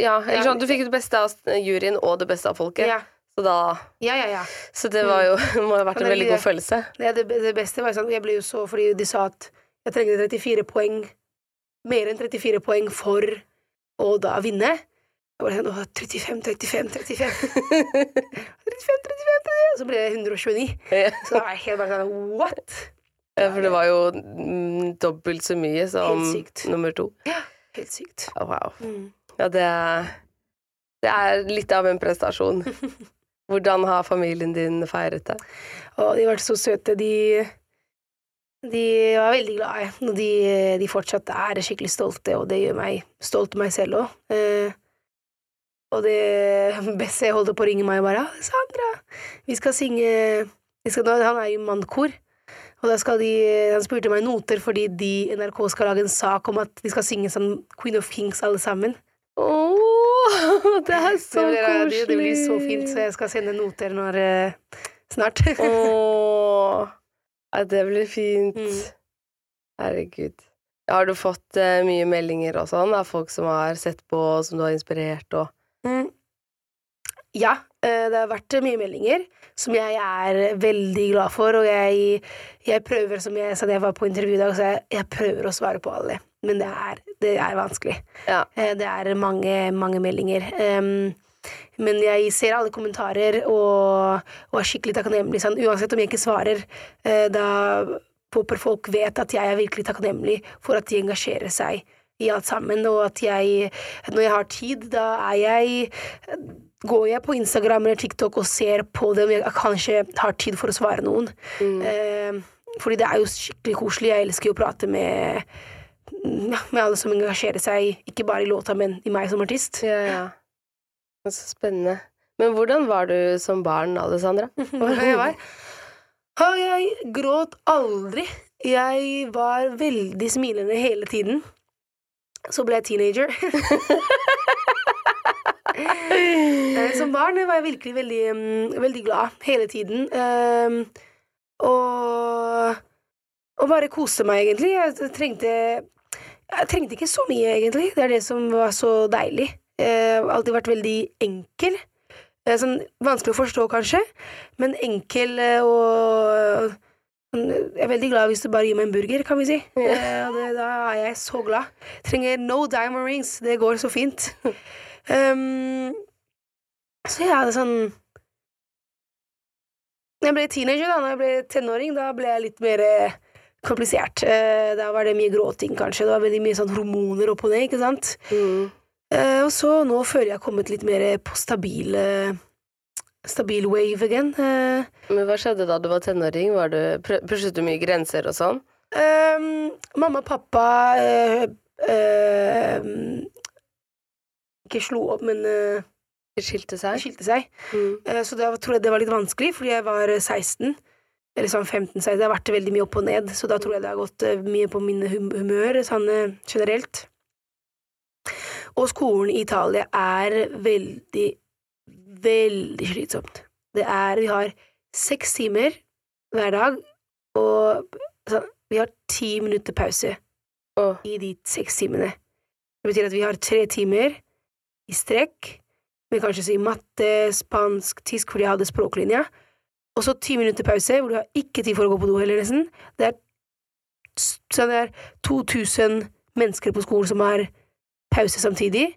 Ja, eller sånn, du fikk det beste av juryen og det beste av folket. Ja, Så da ja, ja. ja. Så det var jo må ha vært en veldig god følelse. Det, det beste var sånn Jeg ble jo så Fordi de sa at jeg trengte 34 poeng, mer enn 34 poeng, for å da vinne. Jeg bare sånn Åh, 35, 35, 35. 35, 35, 35. Og så ble det 129. Så da var jeg helt bare sånn What? Ja, for det var jo mm, dobbelt så mye som nummer to. Ja, Helt sykt. Å, wow. Mm. Ja, det er, det er litt av en prestasjon. Hvordan har familien din feiret det? Å, de har vært så søte. De, de var veldig glade. Og de, de fortsatt er skikkelig stolte, og det gjør meg stolt av meg selv òg. Eh, og det Bessie holder på å ringe meg, bare 'Sandra, vi skal synge vi skal, Han er jo mannkor. Og da skal de, Han spurte meg noter fordi de NRK skal lage en sak om at de skal synge sånn Queen of Kings alle sammen. Åh, det er så det, blir, koselig! det, det blir så fint, så jeg skal sende noter når eh, snart. Åh, ja, det blir fint. Mm. Herregud. Har du fått uh, mye meldinger og sånn av folk som har sett på, som du har inspirert og Mm. Ja, eh, det har vært mye meldinger som jeg er veldig glad for, og jeg, jeg prøver, som jeg sa da jeg var på intervju i dag, så jeg, jeg prøver å svare på alle, men det er, det er vanskelig. Ja. Eh, Det er mange, mange meldinger. Em, men jeg ser alle kommentarer og, og er skikkelig takknemlig. Sånn, uansett om jeg ikke svarer, eh, da håper folk vet at jeg er virkelig takknemlig for at de engasjerer seg i alt sammen, og at jeg, når jeg har tid, da er jeg Går jeg på Instagram eller TikTok og ser på dem, jeg kanskje har tid for å svare noen. Eh, fordi det er jo skikkelig koselig. Jeg elsker jo å prate med med alle som engasjerer seg, ikke bare i låta, men i meg som artist. Ja, ja. Så spennende. Men hvordan var du som barn, Alessandra? Hvordan jeg var? Jeg gråt aldri. Jeg var veldig smilende hele tiden. Så ble jeg teenager. Eh, Som barn var jeg virkelig veldig, mm, veldig glad hele tiden. Ehm, og, og bare koste meg, egentlig. Jeg trengte, jeg trengte ikke så mye, egentlig. Det er det som var så deilig. Har alltid vært veldig enkel. Eh, Sånn, vanskelig å forstå, kanskje, men enkel eh, og sånn, Jeg er veldig glad hvis du bare gir meg en burger, kan vi si. Eh, det, da er jeg så glad. Trenger no diamond rings. Det går så fint. Um, så ja, det er sånn jeg ble teenager, da når jeg ble tenåring, da ble jeg litt mer eh, komplisert. Eh, da var det mye gråting, kanskje. Det var veldig mye sånn hormoner opp og ned, ikke sant. Mm. Eh, og så nå føler jeg har kommet litt mer på stabil eh, Stabil wave again. Eh, Men hva skjedde da du var tenåring? Var du, pushet du mye grenser og sånn? Ehm, mamma og pappa eh, eh, Ikke slo opp, men De skilte seg. skilte seg. Mm. Eh, så da tror jeg det var litt vanskelig, fordi jeg var eh, 16. Eller sånn 15-16. Det har vært veldig mye opp og ned, så da tror jeg det har gått mye på min hum humør sånn generelt. Og skolen i Italia er veldig, veldig slitsomt. Det er Vi har seks timer hver dag, og sånn, vi har ti minutter pause oh. i de seks timene. Det betyr at vi har tre timer i strekk, med kanskje si matte, spansk, tysk, fordi jeg hadde språklinja, og så ti minutter pause, hvor du har ikke tid for å gå på do heller, nesten. Det er, så det er 2000 mennesker på skolen som har pause samtidig,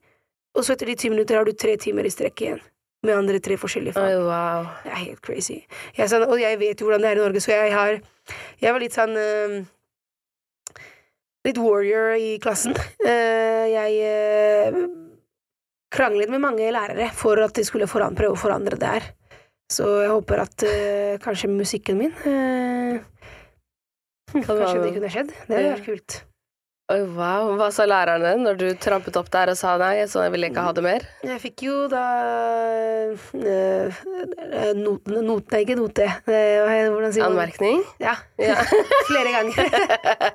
og så etter de ti minutter har du tre timer i strekk igjen, med andre tre forskjellige fag. Oh, wow. Det er helt crazy. Jeg, sånn, og jeg vet jo hvordan det er i Norge, så jeg har Jeg var litt sånn eh, Litt warrior i klassen. Uh, jeg uh, kranglet med mange lærere for at de skulle foran, prøve å forandre det her. Så jeg håper at uh, kanskje musikken min Kanskje det kunne skjedd. Det hadde vært kult. Oi, wow. Hva sa lærerne når du trampet opp der og sa nei, så jeg ville ikke ha det mer? Jeg fikk jo da uh, not, ikke note. Eh, hvordan sier man? Anmerkning? Ja. Ja. Flere ganger.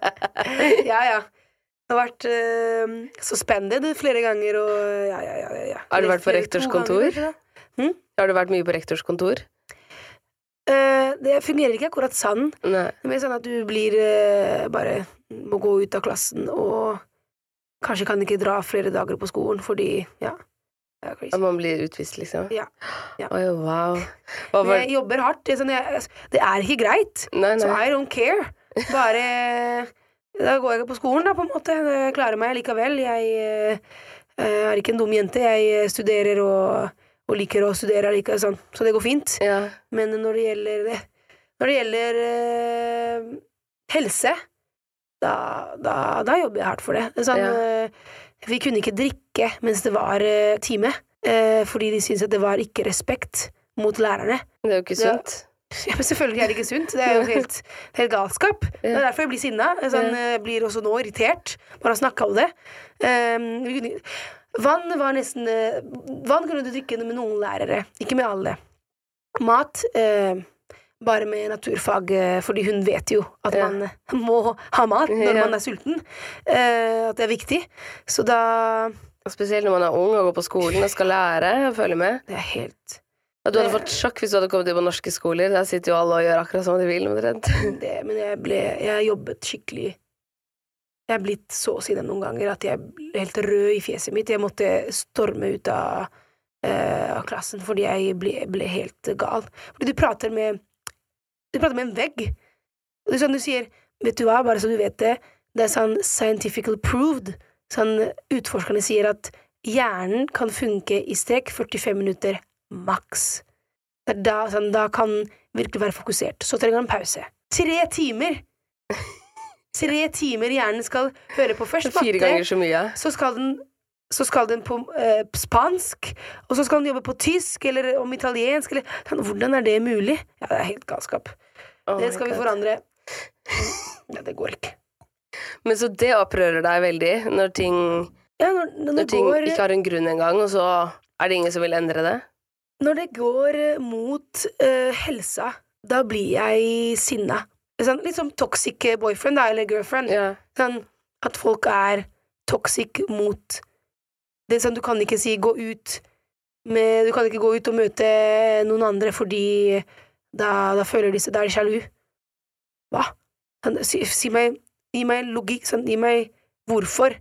ja, ja. Det har vært uh, suspended flere ganger og ja, ja, ja. ja. Har du vært på rektors kontor? ganger, hm? Har du vært mye på rektors kontor? Eh, det fungerer ikke akkurat sånn. Nei. Det er mer sånn at du blir eh, bare må gå ut av klassen og kanskje kan ikke dra flere dager på skolen fordi ja. At man blir utvist, liksom? Ja. Ja. Oi, wow. Men jeg jobber hardt. Det er, sånn, jeg, det er ikke greit. Nei, Så nei. I don't care. Bare Da går jeg ikke på skolen, da, på en måte. Jeg klarer meg likevel. Jeg jeg er ikke en dum jente. Jeg studerer og, og liker å studere likevel, sånn. så det går fint. Ja. Men når det gjelder det Når det gjelder eh, helse, da, da, da jobber jeg hardt for det. Sånn, Ja. eh, vi kunne ikke drikke mens det var eh, time, eh, fordi de syntes at det var ikke respekt mot lærerne. Det er jo ikke sunt. Ja, men selvfølgelig er det ikke sunt. Det er jo helt, helt galskap. Det er derfor jeg blir sinna. Sånn, jeg blir også nå irritert bare av å snakke om det. Um, vann var nesten eh, Vann kunne du drikke med noen lærere, ikke med alle. Mat eh, bare med naturfag, eh, fordi hun vet jo at Ja. man må ha mat når Ja. man er sulten. Eh, at det er viktig. Så da Spesielt når man er ung og går på skolen og skal lære og følge med. Det er helt Ja, du hadde fått sjokk hvis du hadde kommet inn på norske skoler. Der sitter jo alle og gjør akkurat som de vil. omtrent. det, Men jeg ble Jeg jobbet skikkelig Jeg er blitt så sinna noen ganger at jeg ble helt rød i fjeset mitt. Jeg måtte storme ut av, uh, av klassen fordi jeg ble, ble helt gal. Fordi du prater med Du prater med en vegg. Og det er sånn du sier Vet du hva, bare så du vet det, det er sånn scientifically proved. Sånn utforskerne sier at hjernen kan funke i strekk 45 minutter maks. Er da, sånn, da kan virkelig være fokusert. Så trenger han pause. Tre timer! Tre timer hjernen skal høre på først Fire ganger så mye. så skal den så skal den på eh, spansk, og så skal den jobbe på tysk eller om italiensk eller Hvordan er det mulig? Ja, det er helt galskap. Oh det skal vi forandre. Ja, det går ikke. Men så det opprører deg veldig, når ting, Ja, når, når, når ting går, ikke har en grunn engang, og så er det ingen som vil endre det? når det går eh, mot uh, helsa, da blir jeg sinna. Sånn, litt som toxic boyfriend da, eller girlfriend. Ja. Sånn at folk er toxic mot Det er sånn, du kan ikke si 'gå ut' med Du kan ikke gå ut og møte noen andre fordi da, da føler de seg Da er de sjalu. Hva? Sånn, si, si meg Gi meg logikk. Sånn, gi meg hvorfor.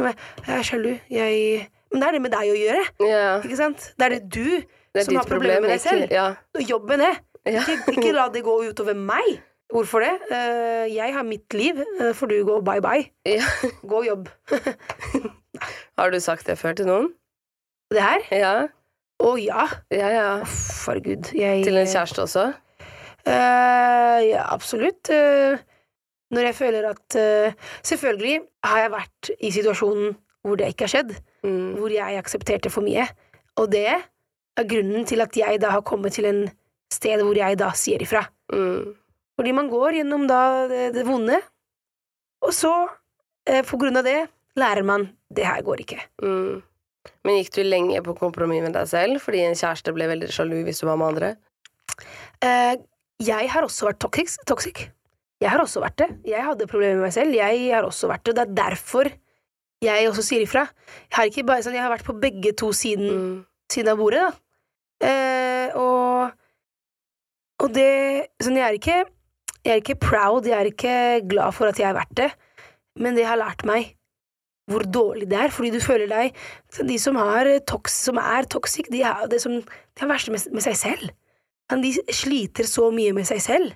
Sånn, Jeg er sjalu. Jeg Men det er det med deg å gjøre, Yeah. ikke sant? Det er det du Det er som har problemer problem. med deg selv. Ikke, ja. og jobben er. Ja. Ikke, ikke la det gå utover meg. Hvorfor det? Eh, jeg har mitt liv, uh, får du gå bye bye. Ja. Gå og jobb. Har du sagt det før til noen? Det her? Ja. Å ja. Ja, ja. Uff, herregud. Jeg, Til en kjæreste også? Uh, ja, absolutt. Uh, når jeg føler at uh, Selvfølgelig har jeg vært i situasjonen hvor det ikke har skjedd, Mm. hvor jeg aksepterte for mye. Og det er grunnen til at jeg da har kommet til en sted hvor jeg da sier ifra. Mm. Fordi man går gjennom da det, det vonde, Og så, eh, på grunn av det, lærer man det her går ikke. Mm. Men gikk du lenge på kompromiss med deg selv fordi en kjæreste ble veldig sjalu hvis du var med andre? Eh, jeg har også vært toxic. toxic. Jeg har også vært det. Jeg hadde problemer med meg selv. Jeg har også vært det. Det er derfor jeg også sier ifra. Jeg har, ikke bare, sånn, jeg har vært på begge to siden, Mm. siden av bordet, da. Eh, og og det Sånn, jeg er ikke Jeg er ikke proud, jeg er ikke glad for at jeg har vært det, men det har lært meg hvor dårlig det er, fordi du føler deg De som, har tox, som er toxic, de har det som De har verste med, med seg selv. Men de sliter så mye med seg selv.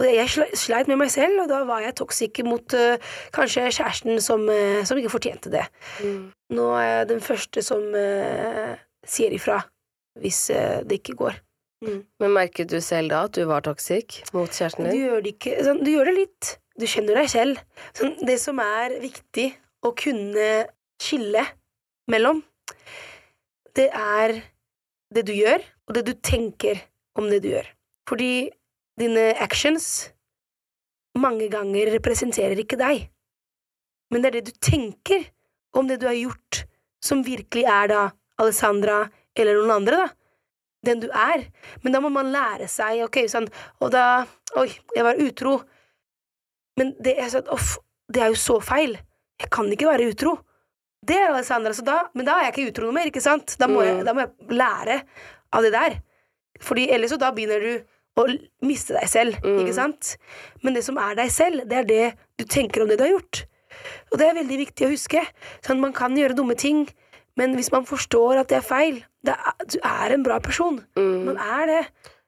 Og jeg sle- sleit med meg selv, og da var jeg toxic mot uh, kanskje kjæresten som, uh, som ikke fortjente det. Mm. Nå er jeg den første som uh, sier ifra hvis det ikke går. Mm. Men merket du selv da at du var toxic mot kjæresten Du din? gjør det ikke sånn, Du gjør det litt. Du kjenner deg selv. Sånn, det som er viktig å kunne skille mellom, det er det du gjør, og det du tenker om det du gjør. Fordi dine actions mange ganger representerer ikke deg. Men det er det du tenker om det du har gjort, som virkelig er da Alessandra eller noen andre, da. Den du er. Men da må man lære seg, ok, sånn, og da Oi, jeg var utro. Men det er sånn, Uff, det er jo så feil. Jeg kan ikke være utro. Det er Alexandra, så da, men da er jeg ikke utro noe mer, ikke sant? Da må, jeg, Mm. da må jeg lære av det der. Fordi ellers så da begynner du å miste deg selv, Mm. ikke sant? Men det som er deg selv, det er det du tenker om det du har gjort. Og det er veldig viktig å huske. Sånn, man kan gjøre dumme ting, men hvis man forstår at det er feil, det er, du er en bra person. Mm. Man er det.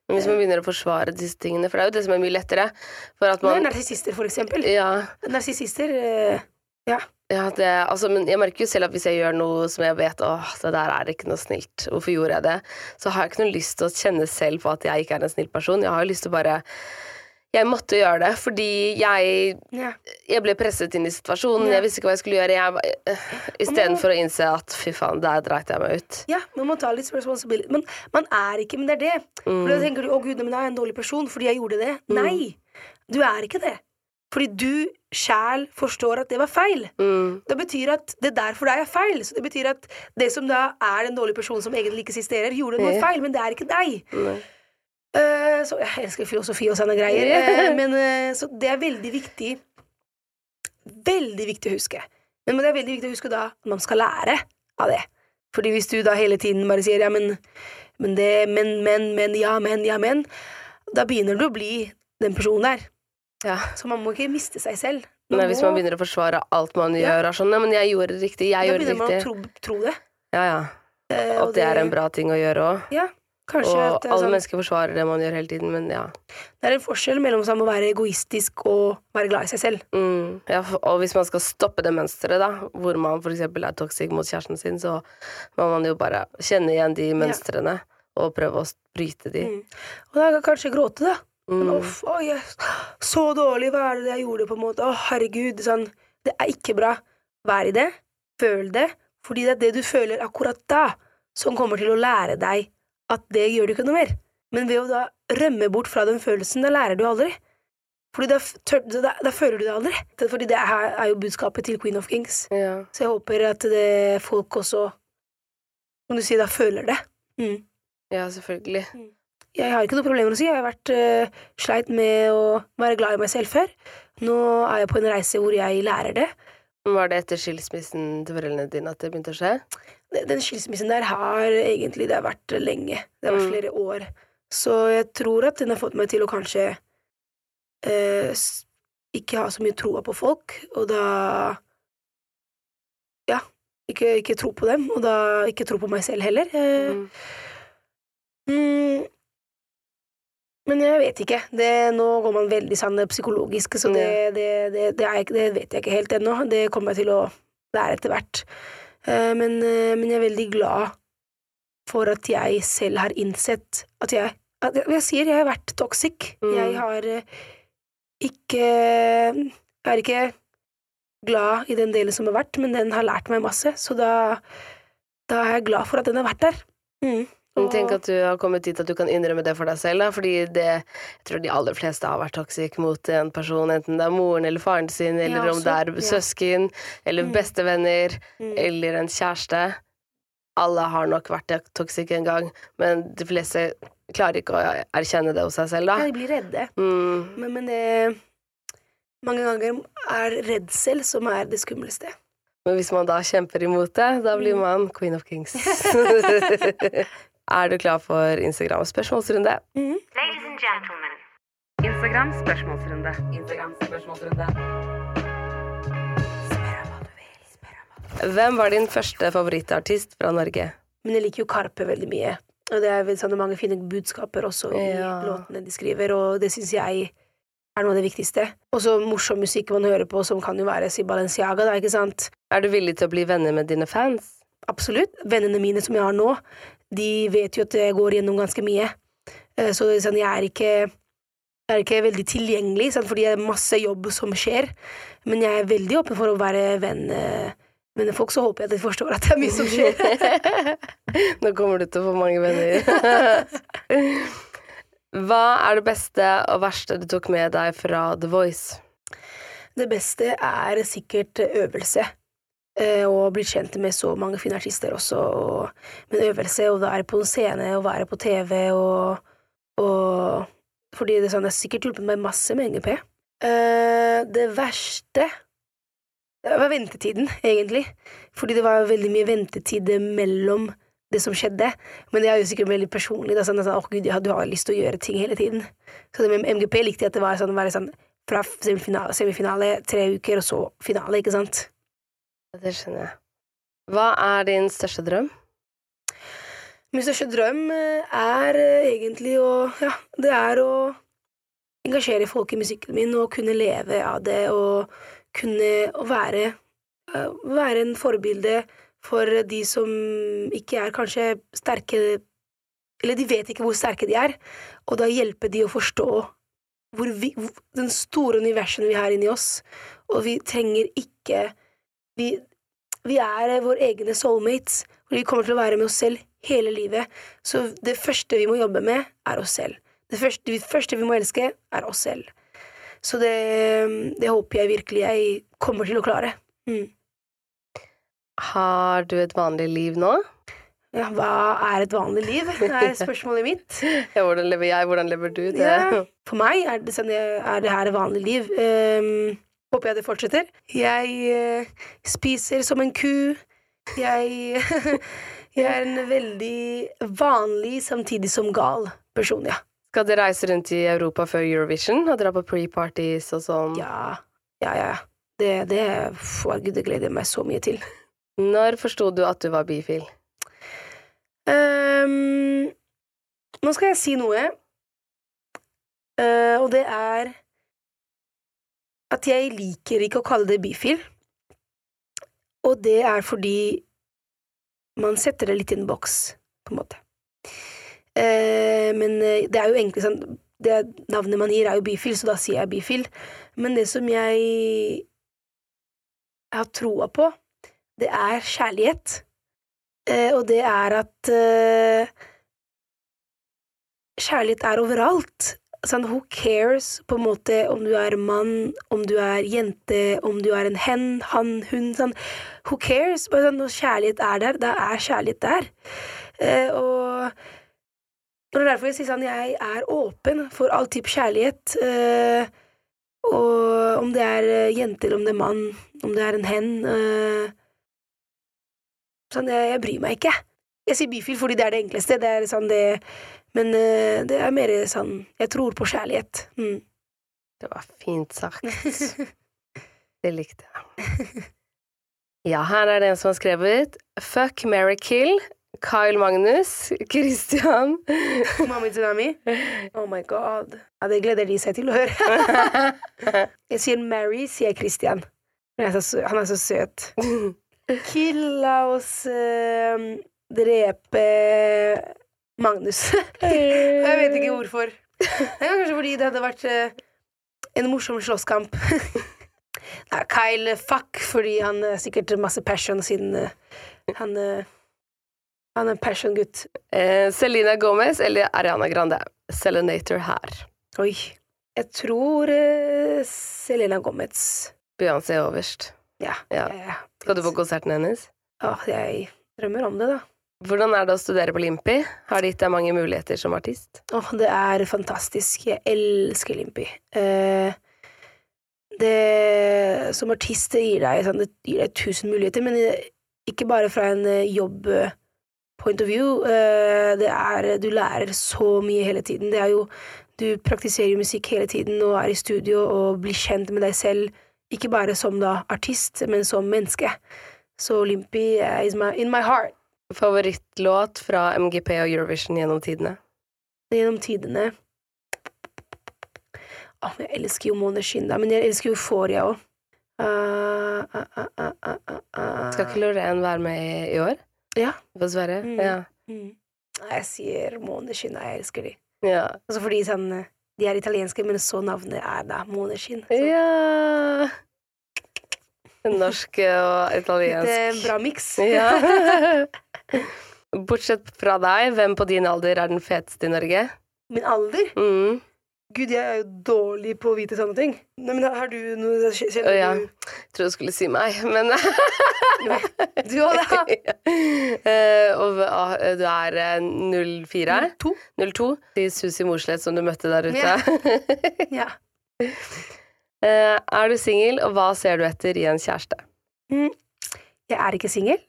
Men hvis man begynner å forsvare disse tingene, for det er jo det som er mye lettere For at Man, man Narsissister, for eksempel. Ja, Narsissister eh, Ja. ja det, altså, men jeg merker jo selv at hvis jeg gjør noe som jeg vet Åh, det der er ikke noe snilt, hvorfor gjorde jeg det? Så har jeg ikke noe lyst til å kjenne selv på at jeg ikke er en snill person. Jeg har jo lyst til å bare Jeg måtte gjøre det fordi jeg ja. jeg ble presset inn i situasjonen, Ja. jeg visste ikke hva jeg skulle gjøre. Jeg, var- Istedenfor å innse at fy faen, der dreit jeg meg ut. Ja, man må ta litt responsibility. Men man er ikke, men det er det. For da tenker du 'å gud, men da er jeg en dårlig person fordi jeg gjorde det'. Nei, du er ikke det. Fordi du sjæl forstår at det var feil. Mm. Det betyr at det der for deg er feil. Så det betyr at det som da er den dårlige personen som egentlig ikke eksisterer, gjorde noe feil, men det er ikke deg. Nei. Eh, så jeg elsker filosofi og sånne greier. Ja. Eh, men eh, så det er veldig viktig Veldig viktig å huske. Men det er veldig viktig å huske da at man skal lære av det. Fordi hvis du da hele tiden bare sier ja, men, men det, men, men, men, ja, men, ja, men, da begynner du å bli den personen der. Ja. Så man må ikke miste seg selv. Nei, hvis man begynner å forsvare alt man Ja. gjør, sånn Nei, men jeg gjorde det riktig, jeg da gjorde det begynner man å tro, tro det. Ja, ja. Eh, og At det er en bra ting å gjøre òg. Ja, kanskje Og at alle sånn- mennesker forsvarer det man gjør hele tiden, men ja. Det er en forskjell mellom sånn å være egoistisk og være glad i seg selv. Mm. ja. Og hvis man skal stoppe det mønsteret, da, hvor man f.eks. er toxic mot kjæresten sin, så må man jo bare kjenne igjen de mønstrene og prøve å bryte de. Mm. Og da kan kanskje gråte, da. Men Mm. uff, oi, jeg, så dårlig, hva er det jeg gjorde, på en måte? Å, herregud, sånn. Det er ikke bra. Vær i det, føl det, fordi det er det du føler akkurat da, som kommer til å lære deg at det gjør du ikke noe mer. Men ved å da rømme bort fra den følelsen, da lærer du aldri. Fordi da, tør, da, da føler du det aldri. Fordi det er, er jo budskapet til Queen of Kings. Ja. Så jeg håper at det, folk også, om du sier, da føler det. Mm. ja, selvfølgelig. Jeg har ikke noe problemer å si. Jeg har vært uh, sleit med å være glad i meg selv før. Nå er jeg på en reise hvor jeg lærer det. Var det etter skilsmissen til foreldrene dine at det begynte å skje? Den- skilsmissen der har egentlig det har vært lenge. Det har vært Mm. flere år. Så jeg tror at den har fått meg til å kanskje eh, ikke ha så mye troa på folk, og da Ja, ikke, ikke tro på dem, og da ikke tro på meg selv heller. Eh, Mm. Mm. Men jeg vet ikke. Det, nå går man veldig sånn psykologisk, så det, det, det, det, det vet jeg ikke helt ennå. Det kommer jeg til å lære etter hvert. Eh, Men, eh, men jeg er veldig glad for at jeg selv har innsett at jeg at jeg, jeg sier jeg har vært toxic. Mm. Jeg har eh, ikke er ikke glad i den delen som har vært, men den har lært meg masse, så da, da er jeg glad for at den har vært der. Mm. Tenk at du har kommet dit at du kan innrømme det for deg selv, da. Fordi det Jeg tror de aller fleste har vært toxic mot en person, enten det er moren eller faren sin, eller Ja, om det er søsken, eller Mm. bestevenner, Mm. eller en kjæreste. Alle har nok vært toxic en gang, men de fleste klarer ikke å erkjenne det hos seg selv, Ja, de blir redde. Mm. Men, men det Mange ganger er redsel som er det skumleste. Men hvis man da kjemper imot det, da blir Mm. man queen of kings. er du klar for Instagram spørsmålsrunde? Mhm. Ladies and gentlemen. Instagram spørsmålsrunde. Instagram spørsmålsrunde. Hvem var din første favorittartist fra Norge? Men jeg liker jo Karpe veldig mye. Og det er vel sånn mange fine budskaper også i Ja. låtene de skriver, og det syns jeg er noe av det viktigste. Og så morsom musikk man hører på, som kan jo være si Balenciaga, da, ikke sant? Er du villig til å bli venner med dine fans? Absolutt. Vennene mine som jeg har nå, de vet jo at jeg går gjennom ganske mye. Eh, Så sånn, jeg er ikke jeg er ikke veldig tilgjengelig, sant? fordi det er masse jobb som skjer. Men jeg er veldig åpen for å være venn eh, med folk, så håper jeg at de forstår at det er mye som skjer. Nå kommer du til å få mange venner. Hva er det beste og verste du tok med deg fra The Voice? Det beste er sikkert øvelse. Eh, Og blitt kjent med så mange fine artister også. Og, men øvelse, å være på en scene, å være på TV og, og Fordi det, sånn, det har sikkert hjulpet meg masse med NGP. Eh, det verste det var ventetiden, egentlig. Fordi det var veldig mye ventetid mellom det som skjedde. Men det er jo sikkert veldig personlig. Da, sånn, sånn, «Åh, Gud, ja, du har lyst til å gjøre ting hele tiden. Så det med MGP likte jeg at det var sånn, være sånn fra semifinale, semifinale, tre uker, og så finale, ikke sant? Det skjønner jeg. Hva er din største drøm? Min største drøm eh, er eh, egentlig å Ja, det er å engasjere folk i musikken min og kunne leve av det og kunne å være eh, Være en forbilde for de som ikke er kanskje sterke Eller de vet ikke hvor sterke de er, og da hjelpe de å forstå hvor vi, den store universen vi har inni oss, og vi trenger ikke Vi, vi er eh, våre egne soulmates, og vi kommer til å være med oss selv hele livet. Så det første vi må jobbe med, er oss selv. Det første, det første vi må elske, er oss selv. Så det, det håper jeg virkelig jeg kommer til å klare. Mm. Har du et vanlig liv nå? Ja, hva er et vanlig liv? Det er spørsmålet mitt. Ja, hvordan lever jeg? Hvordan lever du? Det? Ja, for meg er det, sånn, er det her et vanlig liv. Ehm, håper jeg det fortsetter. Jeg eh, spiser som en ku. Jeg, jeg er en veldig vanlig, samtidig som gal person, ja. Skal dere reise rundt i Europa før Eurovision og dra på pre-parties og sånn? Ja, ja, ja. Det, det, Gud, det gleder jeg meg så mye til. Når forsto du at du var bifil? Um, nå skal jeg si noe, uh, og det er at jeg liker ikke å kalle det bifil. Og det er fordi man setter det litt i en boks, på en måte. Eh, men eh, det er jo egentlig sånn Det navnet man gir, er jo bifil, så da sier jeg bifil. Men det som jeg har troa på, det er kjærlighet. Eh, og det er at eh, Kjærlighet er overalt. Sånn, who cares, på en måte, om du er mann, om du er jente, om du er en hen, han, hun, sånn. Who cares? Bare sånn, når kjærlighet er der, da er kjærlighet der. Eh, og og det er derfor jeg sier sånn, jeg er åpen for all type kjærlighet. Eh, og om det er jenter, om det er mann, om det er en hen eh, Sånn, jeg, jeg bryr meg ikke. Jeg sier bifil fordi det er det enkleste, det er sånn det Men eh, det er mer sånn Jeg tror på kjærlighet. Mm. Det var fint sagt. Det likte jeg. Ja, her er det en som har skrevet Fuck, marry, kill. Kyle Magnus, Christian Mami Tsunami. Oh my god. Ja, det gleder de seg til å høre. jeg sier Mary, sier Christian. Han er så, han så søt. Killa la oss eh, drepe Magnus. jeg vet ikke hvorfor. Det er kanskje fordi det hadde vært eh, en morsom slåsskamp. Nei, Kyle, fuck, fordi han har sikkert masse passion siden eh, han eh, Han er passion-gutt. Eh, Selena Gomez eller Ariana Grande? Selenator her. Oi. Jeg tror eh, Selena Gomez. Beyoncé øverst. Ja. Ja. eh, Skal du på konserten hennes? Ja, jeg drømmer om det, da. Hvordan er det å studere på Limpi? Har det gitt deg mange muligheter som artist? Åh, det er fantastisk. Jeg elsker Limpi. Eh, det Som artist det gir deg sånn, det gir deg tusen muligheter, men ikke bare fra en eh, jobb eh, point of view. Eh, det er Du lærer så mye hele tiden. Det er jo Du praktiserer musikk hele tiden og er i studio og blir kjent med deg selv, ikke bare som da artist, men som menneske. Så Limpi is my, in my heart. Favorittlåt fra MGP og Eurovision gjennom tidene? gjennom tidene Åh, jeg elsker jo Måneskinn, da, men jeg elsker Euphoria òg. Uh, uh, uh. Skal ikke Lorraine være med i, år? Ja. Sverige? Mm. Ja. Mm. Jeg sier da. Jeg elsker de. ja. Altså fordi sånn eh, De er italienske, men så navnet er da. Så Ja Norsk og italiensk. eh, bra miks. Ja. Bortsett fra deg, hvem på din alder er den feteste i Norge? Min alder? Mm. Gud, jeg er jo dårlig på å vite sånne ting. Nei, men Har du noe Kjenner Å, ja. du Jeg tror du skulle si meg, men Du òg, da? Eh, Og ah, du er eh, 04? 02. 02? Til Susi Mosleth som du møtte der ute. Ja. Ja. Eh, er du singel, og hva ser du etter i en kjæreste? Mm. Jeg er ikke singel.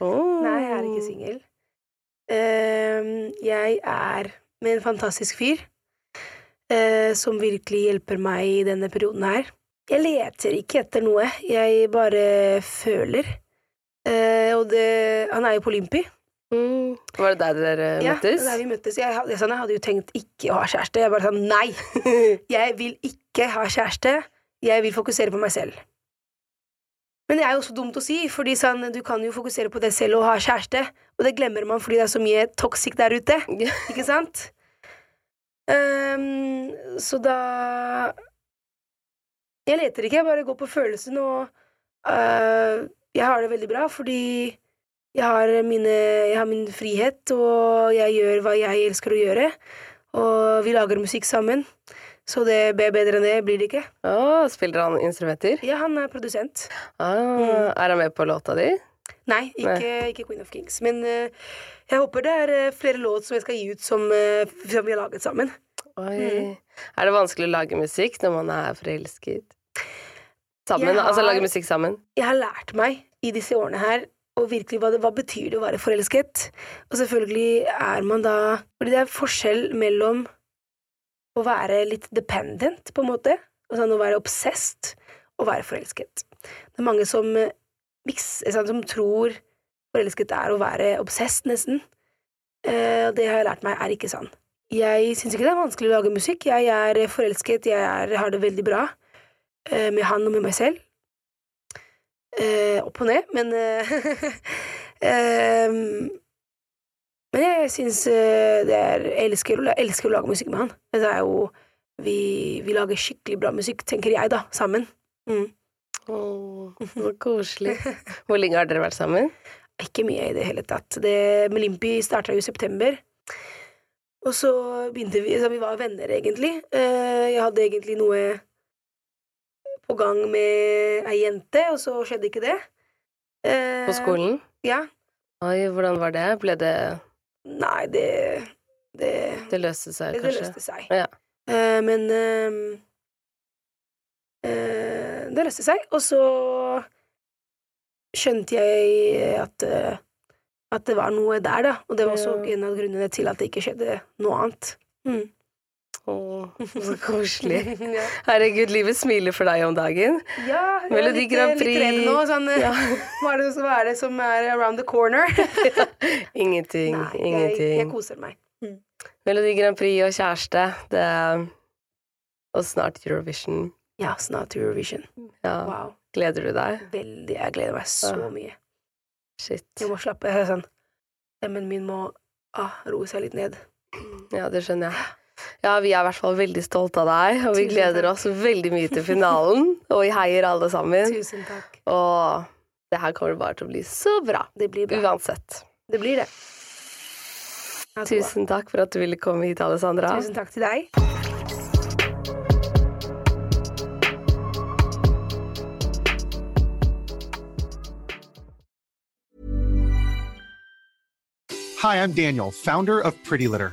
Oh. Nei, jeg er ikke singel. Uh, jeg er med en fantastisk fyr uh, som virkelig hjelper meg i denne perioden her. Jeg leter ikke etter noe, jeg bare føler. Uh, og det Han er jo på Olympi. Mm. Var det der dere Ja, møttes? der vi møttes. Jeg, hadde- sånn, jeg hadde jo tenkt ikke å ha kjæreste. Jeg bare sa nei! Jeg vil ikke ha kjæreste. Jeg vil fokusere på meg selv. Men det er jo også dumt å si, fordi sånn, du kan jo fokusere på deg selv og ha kjæreste, og det glemmer man fordi det er så mye toxic der ute. Ikke sant? Um, så da Jeg leter ikke, jeg bare går på følelsen, og uh, jeg har det veldig bra fordi jeg har, mine, jeg har min frihet, og jeg gjør hva jeg elsker å gjøre. Og vi lager musikk sammen. Så det blir bedre enn det blir det ikke. Å, spiller han instrumenter? Ja, han er produsent. Ah, Er han med på låta di? Nei, ikke, ikke Queen of Kings. Men uh, jeg håper det er eh, flere låt som jeg skal gi ut som, uh, som vi har laget sammen. Mm. Er det vanskelig å lage musikk når man er forelsket? Sammen? har, Altså lage musikk sammen? Jeg har lært meg i disse årene her og virkelig hva, det, hva betyr det å være forelsket. Og selvfølgelig er man da Fordi det er forskjell mellom å være litt dependent, på en måte, og sånn å være obsessed, og være forelsket. Det er mange som, eh, sånn, som tror forelsket er å være obsessed, nesten. Eh, og det har jeg lært meg er ikke sann. Jeg syns ikke det er vanskelig å lage musikk. Jeg er forelsket, jeg er, har det veldig bra eh, med han og med meg selv. Eh, opp og ned, men eh, ehm, Men jeg syns eh, det er Jeg elsker, elsker å lage musikk med han. Det er jo vi, vi lager skikkelig bra musikk, tenker jeg, da, sammen. Mm. Åh, så koselig. Hvor lenge har dere vært sammen? Ikke mye i det hele tatt. Det, Melimpi starta jo i september. Og så begynte vi Så vi var venner, egentlig. Eh, jeg hadde egentlig noe på gang med ei jente, og så skjedde ikke det. Eh, På skolen? Ja. Oi, hvordan var det? Ble det Nei, det Det, Det løste seg, det, det løste seg. Ja. Eh, men ehm, eh, Det løste seg, og så skjønte jeg at eh, at det var noe der, da. Og det var også en av grunnene til at det ikke skjedde noe annet. Mm. Åh, så koselig. ja. Herregud, livet smiler for deg om dagen. Ja, jeg er Melodi litt, Grand litt redd nå. Sånn, eh, Ja. hva, er det, hva er det som er around the corner? Ingenting. Nei, ingenting. jeg koser meg. Melodi Grand Prix og kjæreste. Det Og snart Eurovision. Ja, snart Eurovision. Ja. Wow. Gleder du deg? Veldig. Jeg gleder meg så Ja. mye. Shit. Jeg må slappe jeg er sånn Stemmen min må ah, roe seg litt ned. Ja, det skjønner jeg. Ja, vi er i hvert fall veldig stolte av deg, og vi Tusen gleder takk. oss veldig mye til finalen. Og vi heier alle sammen. Tusen takk. Og det her kommer bare til å bli så bra. Det blir bra. Uansett. Det blir det. Ja. Tusen takk for at du ville komme hit, Alessandra. Tusen takk til deg. Hi, I'm Daniel, founder of Pretty Litter.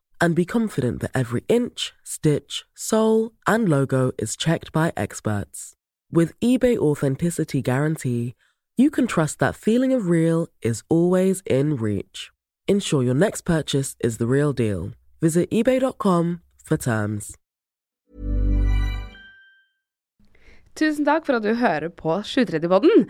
and be confident that every inch, stitch, sole, and logo is checked by experts. With eBay Authenticity Guarantee, you can trust that feeling of real is always in reach. Ensure your next purchase is the real deal. Visit eBay.com for terms. Tusen takk for at du hører på 730-podden.